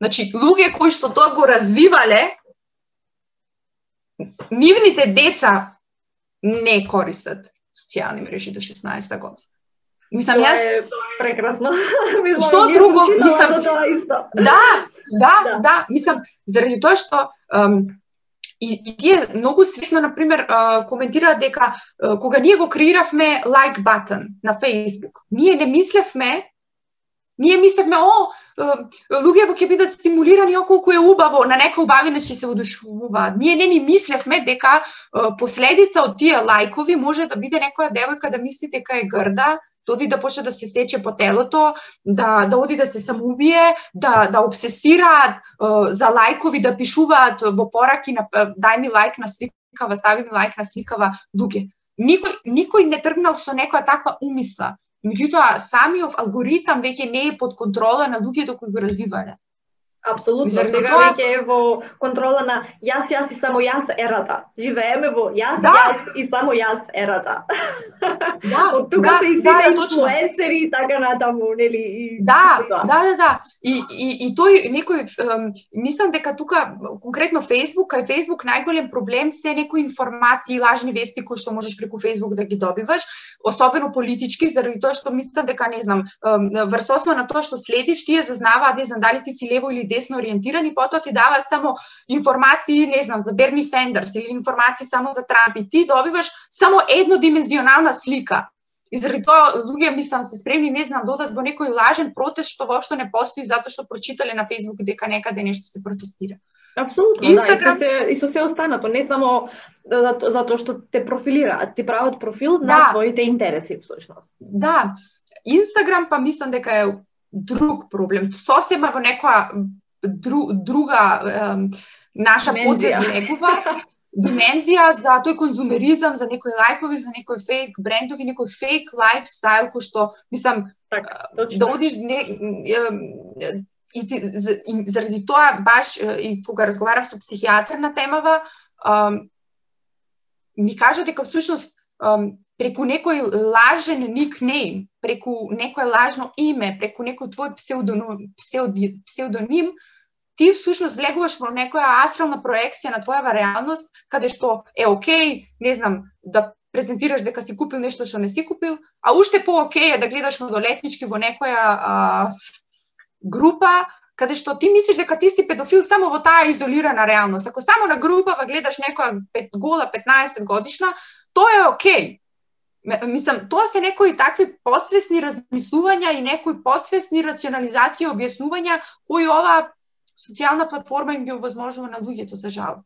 Значи, луѓе кои што тоа го развивале, нивните деца не користат социјални мрежи до 16 година. Мислам, јас... Е прекрасно. *laughs* мислам, што друго? Мислам, тоа исто. Да, да, *laughs* да, да. Мислам, заради тоа што um, и, и тие многу свесно, например, коментираат дека кога ние го креиравме like button на Facebook, ние не мислевме Ние мислевме, о, луѓето ќе бидат стимулирани, о, колку е убаво, на некои убавина ќе се одушувуваат. Ние не ни мислевме дека последица од тие лајкови може да биде некоја девојка да мисли дека е грда, да оди да почне да се сече по телото, да, да оди да се самоубие, да, да обсесираат э, за лајкови, да пишуваат во пораки на дај ми лајк на сликава, стави ми лајк на сликава луѓе. Никој, никој не тргнал со некоја таква умисла. Меѓутоа, самиот алгоритам веќе не е под контрола на луѓето кои го развивале. Апсолутно, сега тоа... веќе е во контрола на јас, јас и само јас ерата. Живееме во јас, да. јас и само јас ерата. *laughs* Да, Од тука да, се излиза да, инфлуенсери и така натаму, нели? И да, да, да, да. И, и, и тој некој, мислам дека тука, конкретно Facebook, кај Facebook најголем проблем се некои информации и лажни вести кои што можеш преку Facebook да ги добиваш, особено политички, заради тоа што мислам дека, не знам, врз на тоа што следиш, тие зазнаваат, не знам, дали ти си лево или десно ориентирани, потоа ти дават само информации, не знам, за Берни Сендерс или информации само за Трамп и ти добиваш само еднодимензионална слика. И заради тоа луѓе мислам се спремни, не знам, додат во некој лажен протест што воопшто не постои затоа што прочитале на Facebook дека некаде нешто се протестира. Апсолутно, Инстаграм... да, и со, се, и со се останато, не само затоа што те профилираат, ти прават профил да. на своите интереси всушност. Да. Инстаграм па мислам дека е друг проблем. Сосема во некоја дру, друга е, наша подсвест легува димензија за тој конзумеризам, за некои лајкови, за некои фейк брендови, некој фейк лайфстайл кој што мислам така, да одиш не, и, и заради тоа баш и кога разговарав со психијатар на темава ми кажа дека всушност преку некој лажен никнейм, преку некое лажно име, преку некој твој псевдоним, псевдоним ти всушност влегуваш во некоја астрална проекција на твојава реалност, каде што е окей, не знам, да презентираш дека си купил нешто што не си купил, а уште по окей е да гледаш младолетнички во некоја а, група, каде што ти мислиш дека ти си педофил само во таа изолирана реалност. Ако само на групава гледаш некоја пет, гола 15 годишна, тоа е окей. Мислам, тоа се некои такви подсвесни размислувања и некои подсвесни рационализација, и објаснувања кои ова социјална платформа им ги овозможува на луѓето за жал.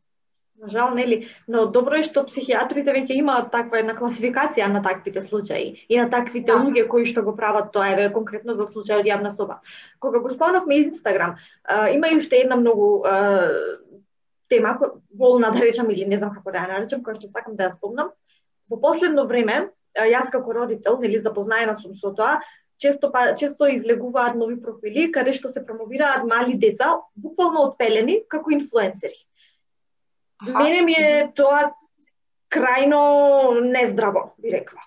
За жал, нели, но добро е што психијатрите веќе имаат таква една класификација на таквите случаи и на таквите да. луѓе кои што го прават тоа, еве конкретно за случајот јавна соба. Кога го спомнавме Инстаграм, има и уште една многу тема, волна да речам или не знам како да ја наречам, која што сакам да ја спомнам. Во последно време, јас како родител, нели запознаена сум со тоа, често па често излегуваат нови профили каде што се промовираат мали деца, буквално отпелени како инфлуенсери. Мене ми е тоа крајно нездраво, би рекла.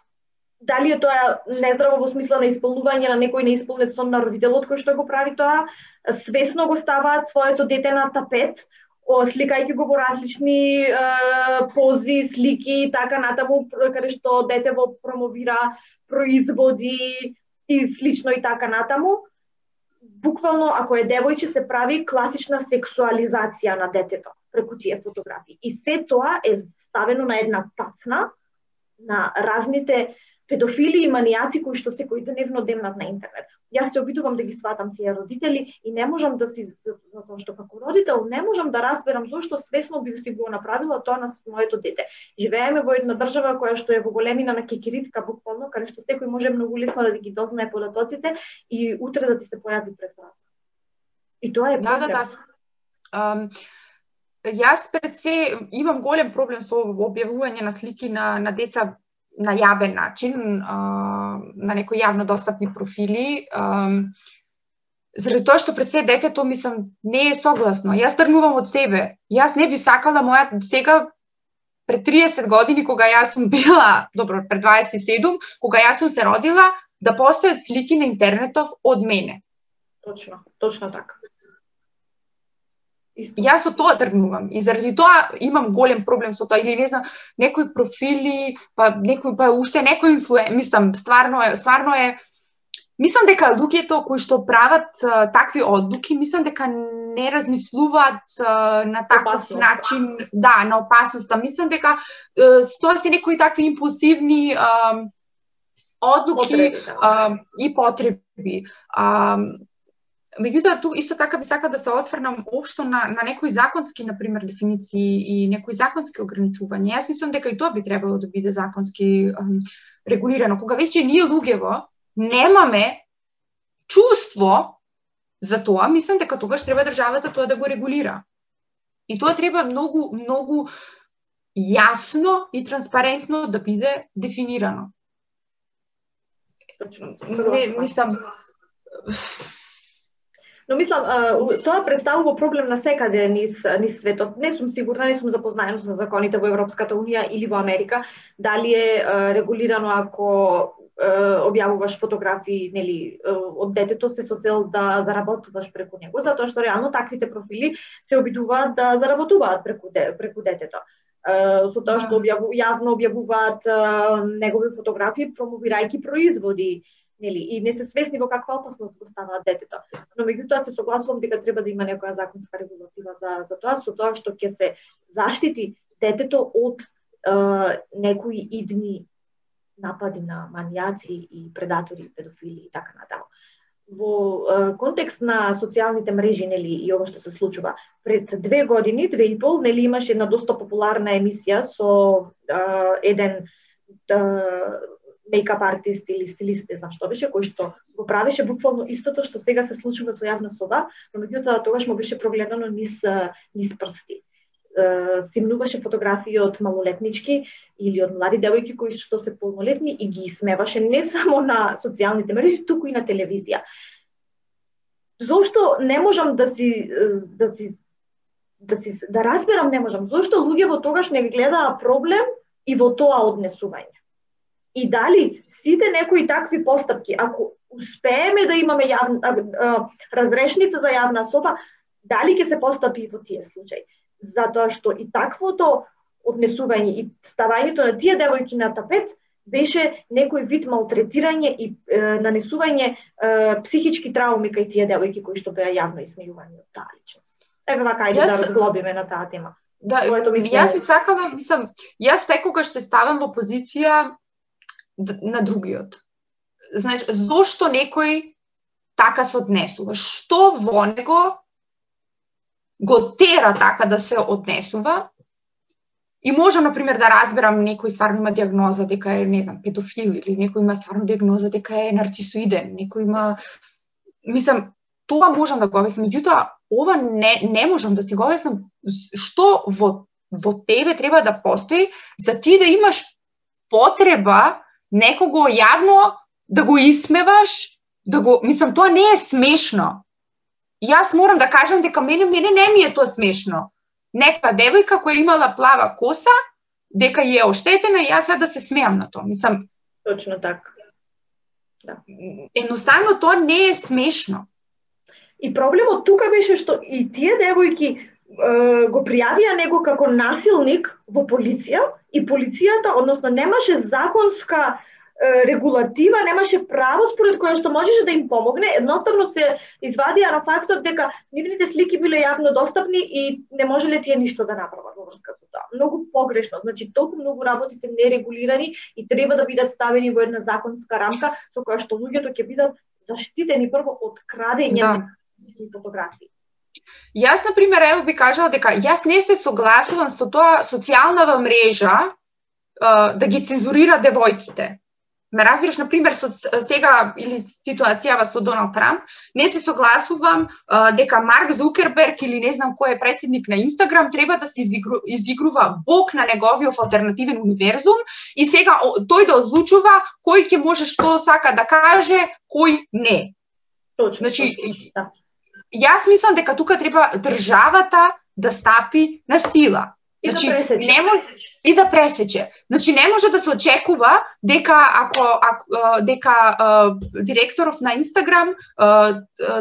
Дали е тоа нездраво во смисла на исполнување на некој неисполнет сон на родителот кој што го прави тоа, свесно го ставаат своето дете на тапет, сликајќи го во различни е, пози, слики и така натаму, каде што дете во промовира производи, и слично и така натаму, буквално ако е девојче се прави класична сексуализација на детето преку тие фотографии. И се тоа е ставено на една тацна на разните педофили и манијаци кои што секој дневно демнат на интернет. Јас се обидувам да ги сватам тие родители и не можам да си затоа што како родител не можам да разберам зошто свесно би си го направила тоа на моето дете. Живееме во една држава која што е во големина на кекиритка буквално, каде што секој може многу лесно да ги дознае податоците и утре да ти се појави пред врата. И тоа е Да, да, да. Um, јас пред се имам голем проблем со објавување на слики на, на деца на јавен начин, а, на некои јавно достапни профили. А, заради тоа што пред се детето, мислам, не е согласно. Јас тргнувам од себе. Јас не би сакала моја сега пред 30 години кога јас сум била, добро, пред 27, кога јас сум се родила, да постојат слики на интернетов од мене. Точно, точно така. Јас со тоа тргнувам и заради тоа имам голем проблем со тоа или не знам некои профили, па некои па уште некои инфлуен, мислам стварно е стварно е Мислам дека луѓето кои што прават а, такви одлуки, мислам дека не размислуваат а, на таков опасност. начин, да, на опасноста. Мислам дека а, тоа се некои такви импулсивни а, одлуки потреби, да. а, и потреби. А, Меѓутоа, ту исто така би сакал да се осврнам општо на, на некои законски, например, дефиниции и некои законски ограничувања. Јас мислам дека и тоа би требало да биде законски um, регулирано. Кога веќе ние луѓево немаме чувство за тоа, мислам дека тогаш треба државата тоа да го регулира. И тоа треба многу, многу јасно и транспарентно да биде дефинирано. Не, мислам, Но мислам, тоа представува проблем на секаде низ, низ светот. Не сум сигурна, не сум запознаена со законите во Европската Унија или во Америка, дали е регулирано ако објавуваш фотографии нели од детето се со цел да заработуваш преку него, затоа што реално таквите профили се обидуваат да заработуваат преку де, преку детето. со тоа што да. објаву, јавно објавуваат негови фотографии промовирајќи производи нели и не се свесни во каква опасност го ставаат детето. Но меѓутоа се согласувам дека треба да има некоја законска регулатива за за тоа, со тоа што ќе се заштити детето од е, некои идни напади на манијаци и предатори, педофили и така натаму. Во е, контекст на социјалните мрежи, нели, и ова што се случува, пред две години, две и пол, нели, имаше една доста популарна емисија со е, еден мейкап артист или стилист, не знам што беше, кој што го правеше буквално истото што сега се случува со јавна соба, но меѓутоа тогаш му беше прогледано низ низ прсти. Симнуваше фотографии од малолетнички или од млади девојки кои што се полнолетни и ги смеваше не само на социјалните мрежи, туку и на телевизија. Зошто не можам да си да си да си да разберам не можам зошто луѓето тогаш не гледаа проблем и во тоа однесување и дали сите некои такви постапки, ако успееме да имаме јавна, а, а, разрешница за јавна соба, дали ќе се постапи и во тие случаи. Затоа што и таквото однесување и ставањето на тие девојки на тапет беше некој вид малтретирање и е, нанесување е, психички трауми кај тие девојки кои што беа јавно исмејувани од таа личност. Еве вака ајде да разглобиме на таа тема. Да, јас би сакала, мислам, јас секогаш се ставам во позиција на другиот. Знаеш, зошто некој така се однесува? Што во него го тера така да се однесува? И можам, например, да разберам некој стварно има диагноза дека е, не знам, педофил или некој има стварно диагноза дека е нарцисоиден, некој има... Мислам, тоа можам да го обяснам, меѓутоа, ова не, не можам да си го обяснам што во, во тебе треба да постои за ти да имаш потреба некого јавно да го исмеваш, да го, мислам, тоа не е смешно. Јас морам да кажам дека мене, мене не ми е тоа смешно. Нека девојка која имала плава коса, дека е оштетена и јас да се смеам на тоа. Мислам, Точно така. Да. Едноставно тоа не е смешно. И проблемот тука беше што и тие девојки го пријавија него како насилник во полиција и полицијата, односно немаше законска регулатива, немаше право според која што можеше да им помогне, едноставно се извадија на фактот дека нивните слики биле јавно достапни и не можеле тие ништо да направат во врска со тоа. Многу погрешно, значи толку многу работи се нерегулирани и треба да бидат ставени во една законска рамка со која што луѓето ќе бидат заштитени прво од крадење да. на фотографии. Јас, на пример, ево би кажала дека јас не се согласувам со тоа социјалнава мрежа да ги цензурира девојките. ме разбираш, на пример, со сега или ситуацијава со Доналд Трамп, не се согласувам а, дека Марк Зукерберг или не знам кој е председник на Инстаграм треба да се изигру, изигрува бог на неговиот алтернативен универзум и сега тој да одлучува кој ќе може што сака да каже, кој не. Точно. Значи, точно, да. Јас мислам дека тука треба државата да стапи на сила. И Значи, да пресече. не може и да пресече. Значи не може да се очекува дека ако, ако дека а, директоров на Инстаграм а,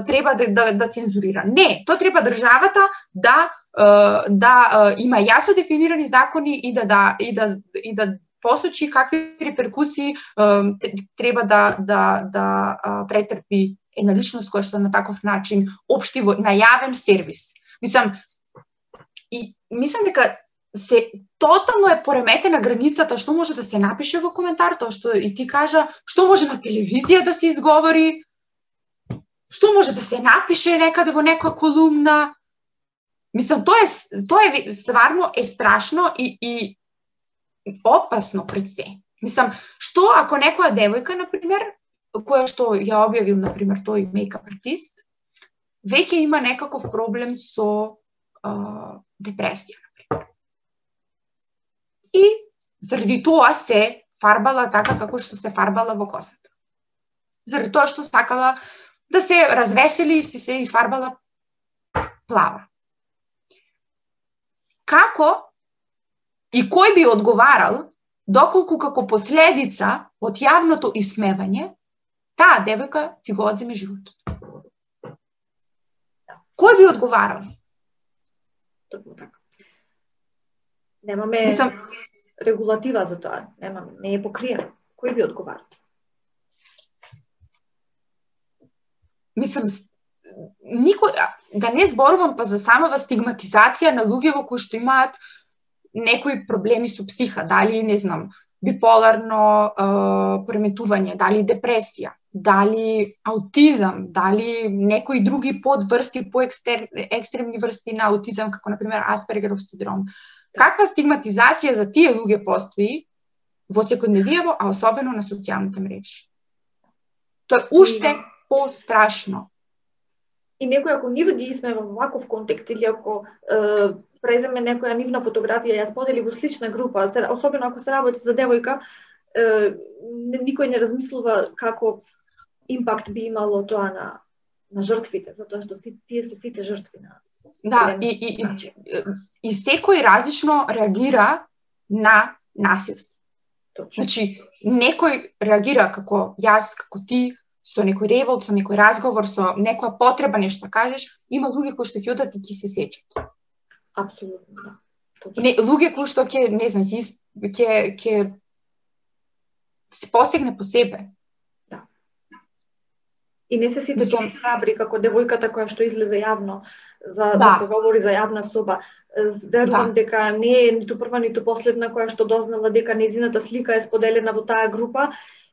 треба да, да да цензурира. Не, тоа треба државата да а, да а, има јасно дефинирани закони и да да и да и да посочи какви а, т- треба да да да а, претрпи една личност која што на таков начин општи во најавен сервис. Мислам и мислам дека се тотално е пореметена границата што може да се напише во коментар, тоа што и ти кажа, што може на телевизија да се изговори, што може да се напише некаде во некоја колумна. Мислам, тоа е тоа е стварно е страшно и и опасно пред се. Мислам, што ако некоја девојка например која што ја објавил например тој мейкап артист, веќе има некаков проблем со а, депресија и заради тоа се фарбала така како што се фарбала во косата. Заради тоа што сакала да се развесели и си се изфарбала плава. Како и кој би одговарал доколку како последица од јавното исмевање таа девојка си го одземе животот. Кој би одговарал? Точно така. Немаме Мислам, регулатива за тоа. Нема, не е покриено. Кој би одговара? мислам, никој, да не зборувам па за самава стигматизација на луѓе кои што имаат некои проблеми со психа, дали, не знам, биполарно е, пореметување, дали депресија, дали аутизам, дали некои други подврсти, поекстер, екстремни врсти на аутизам, како на пример Аспергеров синдром. Каква стигматизација за тие луѓе постои во секојдневиево, а особено на социјалните мрежи? Тоа е уште пострашно. И некој ако нив ги исмева во ваков контекст или ако е, преземе некоја нивна фотографија ја сподели во слична група, особено ако се работи за девојка, е, никој не размислува како импакт би имало тоа на на жртвите, затоа што си, тие се сите жртви на Да, и, и, и, начин. и секој различно реагира на насилство. Точно. Значи, некој реагира како јас, како ти, со некој револт, со некој разговор, со некоја потреба нешто да кажеш, има луѓе кои што ќе одат и ќе се сечат. Апсолутно, да. Точно. Не, луѓе кои што ќе, не знам, ќе ќе ќе се посегне по себе. И не се сите Мислам- храбри како девојката која што излезе јавно за да, Да. се говори за јавна соба. Верувам Да. дека не е ниту прва ниту последна која што дознала дека незината слика е споделена во таа група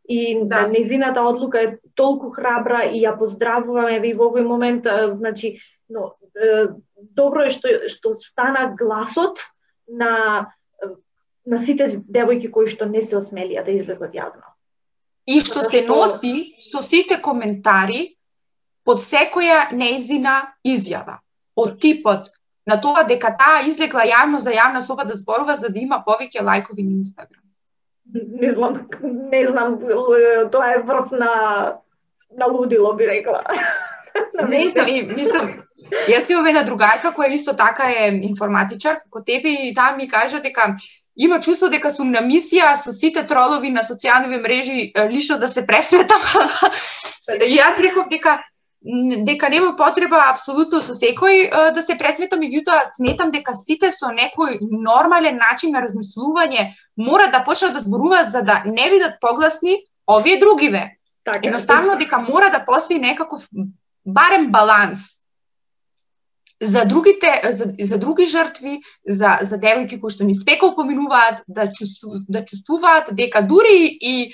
и Да. да. незината одлука е толку храбра и ја поздравуваме ви во овој момент, значи, но добро е што што стана гласот на на сите девојки кои што не се осмелија да излезат јавно. И што се носи со сите коментари под секоја неизина изјава. Од типот на тоа дека таа излегла јавно за јавна соба да зборува за да има повеќе лајкови на Инстаграм. Не знам, не знам, тоа е врв на на лудило би рекла. Не знам, и мислам, јас имам една другарка која исто така е информатичар, како тебе и таа ми кажа дека има чувство дека сум на мисија со сите тролови на социјалните мрежи е, лично да се пресметам. *laughs* и јас реков дека дека нема потреба апсолутно со секој да се пресметам, меѓутоа сметам дека сите со некој нормален начин на размислување мора да почнат да зборуваат за да не бидат погласни овие другиве. Така, Едноставно дека мора да постои некаков барем баланс за другите за, за други жртви, за за девојки кои што ни спекол поминуваат да чувству, да чувствуваат дека дури и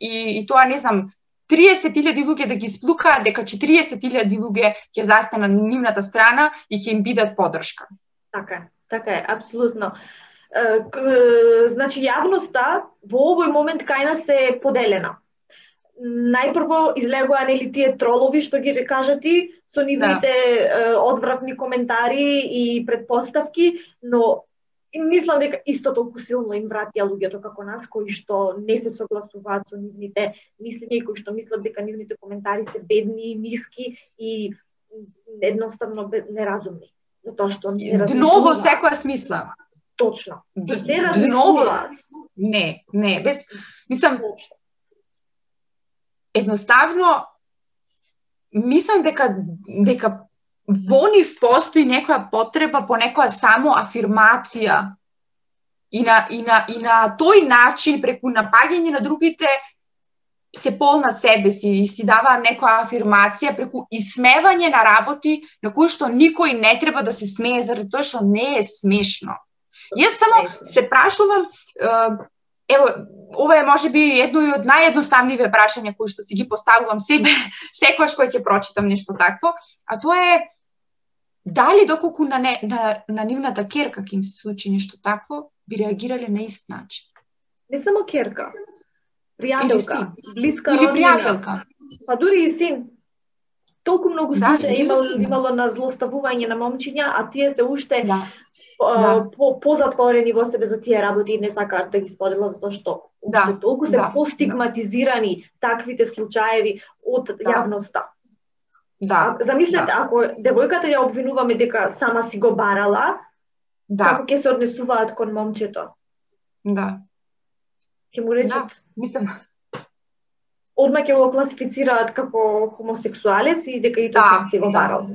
и, и тоа не знам 30.000 луѓе да ги сплукаат, дека 40.000 луѓе ќе застанат на нивната страна и ќе им бидат поддршка. Така е, така е, апсолутно. Значи, јавноста во овој момент кај нас е поделена. Најпрво излегоа нели тие тролови што ги кажа ти со нивните да. одвратни коментари и предпоставки, но мислам дека исто толку силно им вратија луѓето како нас кои што не се согласуваат со нивните мислења и кои што мислат дека нивните коментари се бедни, ниски и едноставно неразумни. Затоа што не Дно во секоја смисла. Точно. Д, дно Не, не, без мислам едноставно мислам дека дека во нив постои некоја потреба по некоја само афирмација и на, и на, и на тој начин, преку напаѓање на другите, се полнат себе си и си дава некоја афирмација преку исмевање на работи на кои што никој не треба да се смее заради тоа што не е смешно. Јас само се прашувам, ево, ова е можеби едно од наједноставниве прашања кои што си ги поставувам себе *laughs* секогаш кога ќе прочитам нешто такво, а тоа е дали доколку на, не, на, на нивната керка ќе им се случи нешто такво, би реагирале на ист начин. Не само керка, пријателка, блиска Или пријателка. Па дури и син. Толку многу да, случаи имало, имало на злоставување на момчиња, а тие се уште да. Да. по позатворени во себе за тие работи и не сакаат да ги споделат затоа што да. толку се да. постигматизирани да. таквите случаеви од да. јавноста. Да. Замислете, да. ако девојката ја обвинуваме дека сама си го барала, да. како ќе се однесуваат кон момчето? Да. Ќе му речат... Да, мислам... Одма ќе го класифицираат како хомосексуалец и дека и тоа да, си го да. барал.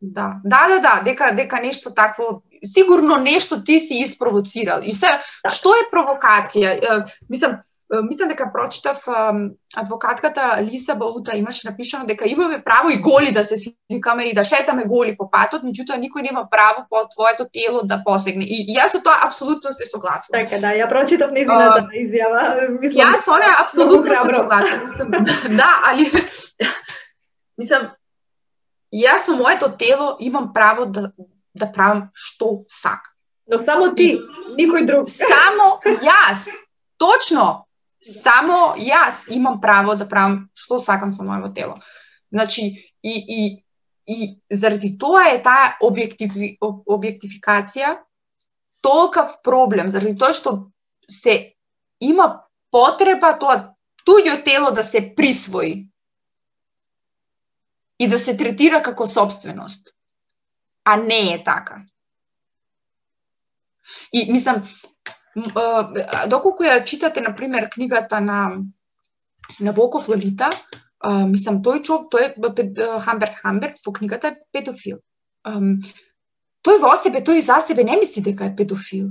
Да, да, да, да, дека дека нешто такво сигурно нешто ти си испровоцирал. И се да. што е провокација? Мислам, мислам дека прочитав адвокатката Лиса Баута имаше напишано дека имаме право и голи да се сликаме и да шетаме голи по патот, меѓутоа никој нема право по твоето тело да посегне. И, и јас со тоа апсолутно се согласувам. Така да, ја прочитав нејзината uh, изјава. Мислам, јас со неа апсолутно се согласувам. Мислам, *laughs* да, али *laughs* мислам јас со моето тело имам право да да правам што сакам. Но само ти, никој друг. Само јас. Точно, Само јас имам право да правам што сакам со моето тело. Значи, и, и, и заради тоа е таа објективи, објектификација толкав проблем, заради тоа што се има потреба тоа туѓо тело да се присвои и да се третира како собственост. А не е така. И мислам, доколку ја читате, на пример, книгата на на Волков Лолита, мислам, тој човек, тој е Хамберт Хамберт, во книгата е педофил. тој во себе, тој за себе не мисли дека е педофил.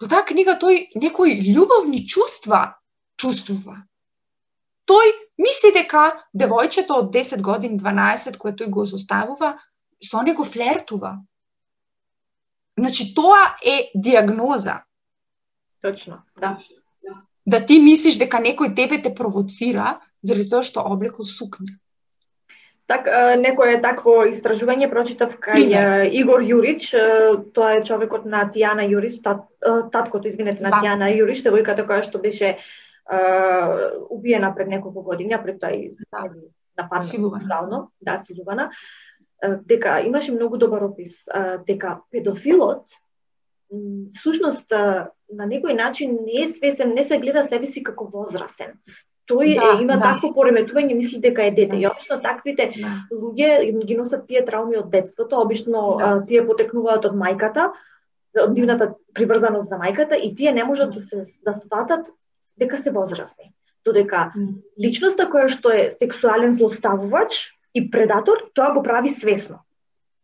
Во таа книга тој некои љубовни чувства чувствува. Тој мисли дека девојчето од 10 години, 12, кое тој го составува, со него флертува. Значи, тоа е диагноза. Точно, да. Да ти мислиш дека некој тебе те провоцира заради тоа што облекол сукња. Так, некој е такво истражување прочитав кај Пример. Игор Јурич, тоа е човекот на Тијана Јурич, тат, таткото, извинете, на да. Тијана Јурич, девојката која што беше uh, убиена пред неколку години, а пред тоа и да. нападна да, силувана, дека имаше многу добар опис, дека педофилот всушност на некој начин не е свесен, не се гледа себе си како возрасен. Тој да, е, има да. такво пореметување, мисли дека е дете. Да. И обично таквите да. луѓе ги носат тие трауми од детството, обично да. тие потекнуваат од мајката, од нивната приврзаност за мајката и тие не можат да се да сватат дека се возрасни. Додека личноста која што е сексуален злоставувач и предатор, тоа го прави свесно.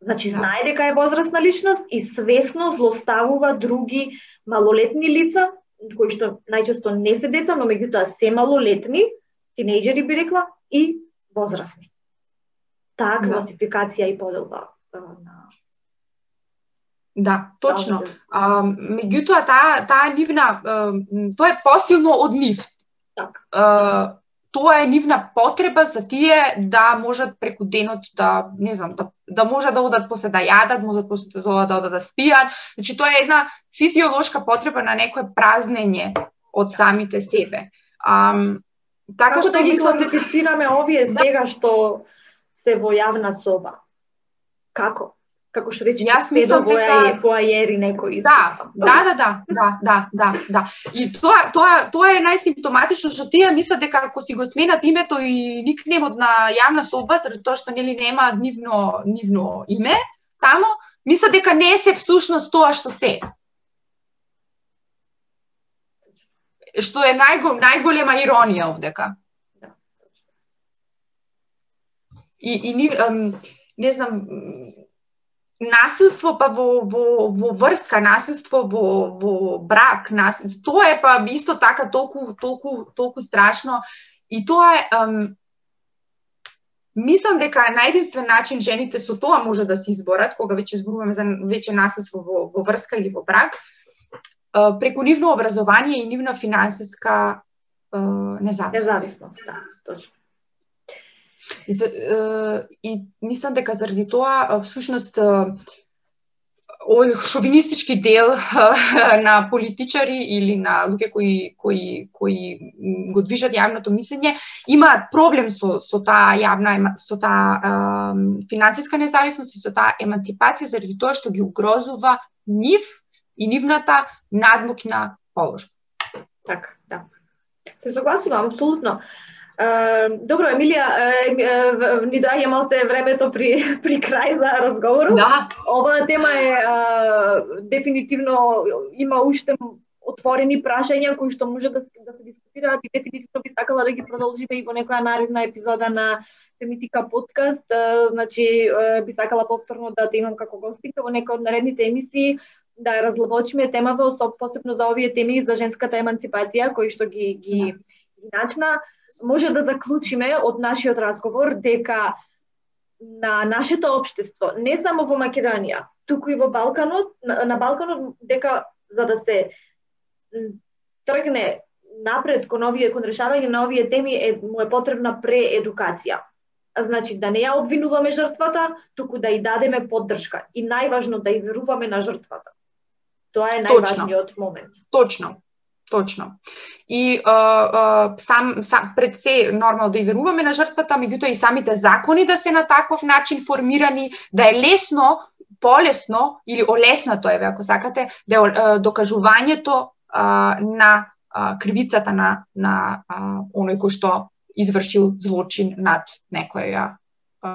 Значи, да. знае дека е возрастна личност и свесно злоставува други малолетни лица, кои што најчесто не се деца, но меѓутоа се малолетни, тинејџери би рекла, и возрастни. Таа да. класификација и поделба на Да, точно. А, меѓутоа таа таа нивна тоа е посилно од нив. Так. Тоа е нивна потреба за тие да можат преку денот да, не знам, да, да можат да одат после да јадат, можат после тоа да одат да спијат. Значи тоа е една физиолошка потреба на некое празнење од самите себе. Um, така Како што да ги класифицираме овие да. сега што се во јавна соба? Како? Како што рече, Јас мислам дека поајери некои. Да, да, да, да, да, да, да, да. И тоа тоа тоа е најсимптоматично што тие мислат дека ако си го сменат името и никнемот на јавна соба, заради тоа што нели нема нивно нивно име, таму мислат дека не се всушност тоа што се. Што е најго, најголема иронија овдека. Да, и, и ни, не знам, насилство па во, во, во врска, насилство во, во брак, насилство, тоа е па исто така толку, толку, толку страшно и тоа е ам, Мислам дека најдинствен начин жените со тоа може да се изборат, кога веќе зборуваме за веќе насилство во, во врска или во брак, преку нивно образование и нивна финансиска независност. Независност, да, точно. И мислам дека заради тоа всушност овој шовинистички дел на политичари или на луѓе кои кои кои го движат јавното мислење имаат проблем со со таа јавна со таа финансиска независност и со таа емансипација заради тоа што ги угрозува нив и нивната надмокна положба. Така, да. Се согласувам апсолутно добро, Емилија, ни доаѓа малце времето при, *laughs* при крај за разговорот. Да. Оваа тема е а, дефинитивно има уште отворени прашања кои што може да, да се дискутираат и дефинитивно би сакала да ги продолжиме и во некоја наредна епизода на Фемитика подкаст. значи, би сакала повторно да те имам како гостинка во некој од наредните емисии да разлабочиме темава, посебно за овие теми за женската емансипација, кои што ги, ги, ги начна може да заклучиме од нашиот разговор дека на нашето општество, не само во Македонија, туку и во Балканот, на, на Балканот дека за да се тргне напред кон овие кон решавање на овие теми е му е потребна преедукација. Значи да не ја обвинуваме жртвата, туку да и дадеме поддршка и најважно да и веруваме на жртвата. Тоа е најважниот момент. Точно. Точно. И а, а, сам, сам пред се нормално да и веруваме на жртвата, меѓутоа и самите закони да се на таков начин формирани, да е лесно, полесно или олеснато е, ако сакате, да е докажувањето а, на а, кривицата на на а, оној кој што извршил злочин над некоја а,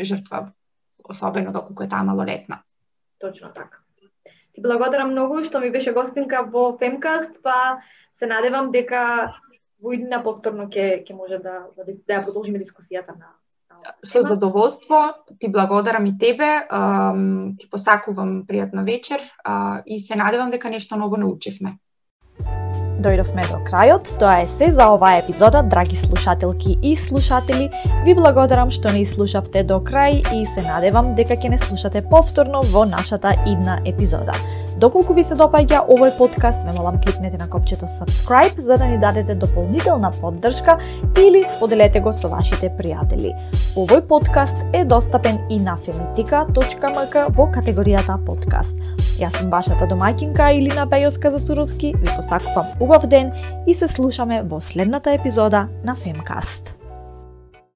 жртва, особено доколку е таа малолетна. Точно така. Ти благодарам многу што ми беше гостинка во Фемкаст, па се надевам дека во иднина повторно ќе ќе може да, да да ја продолжиме дискусијата на Со задоволство, ти благодарам и тебе, ти посакувам пријатна вечер и се надевам дека нешто ново научивме дојдовме до крајот. Тоа е се за оваа епизода, драги слушателки и слушатели. Ви благодарам што не слушавте до крај и се надевам дека ќе не слушате повторно во нашата идна епизода. Доколку ви се допаѓа овој подкаст, ве молам кликнете на копчето subscribe за да ни дадете дополнителна поддршка или споделете го со вашите пријатели. Овој подкаст е достапен и на femitika.mk во категоријата подкаст. Јас сум вашата домаќинка Илина Бејовска за Туровски, ви посакувам убав ден и се слушаме во следната епизода на Femcast.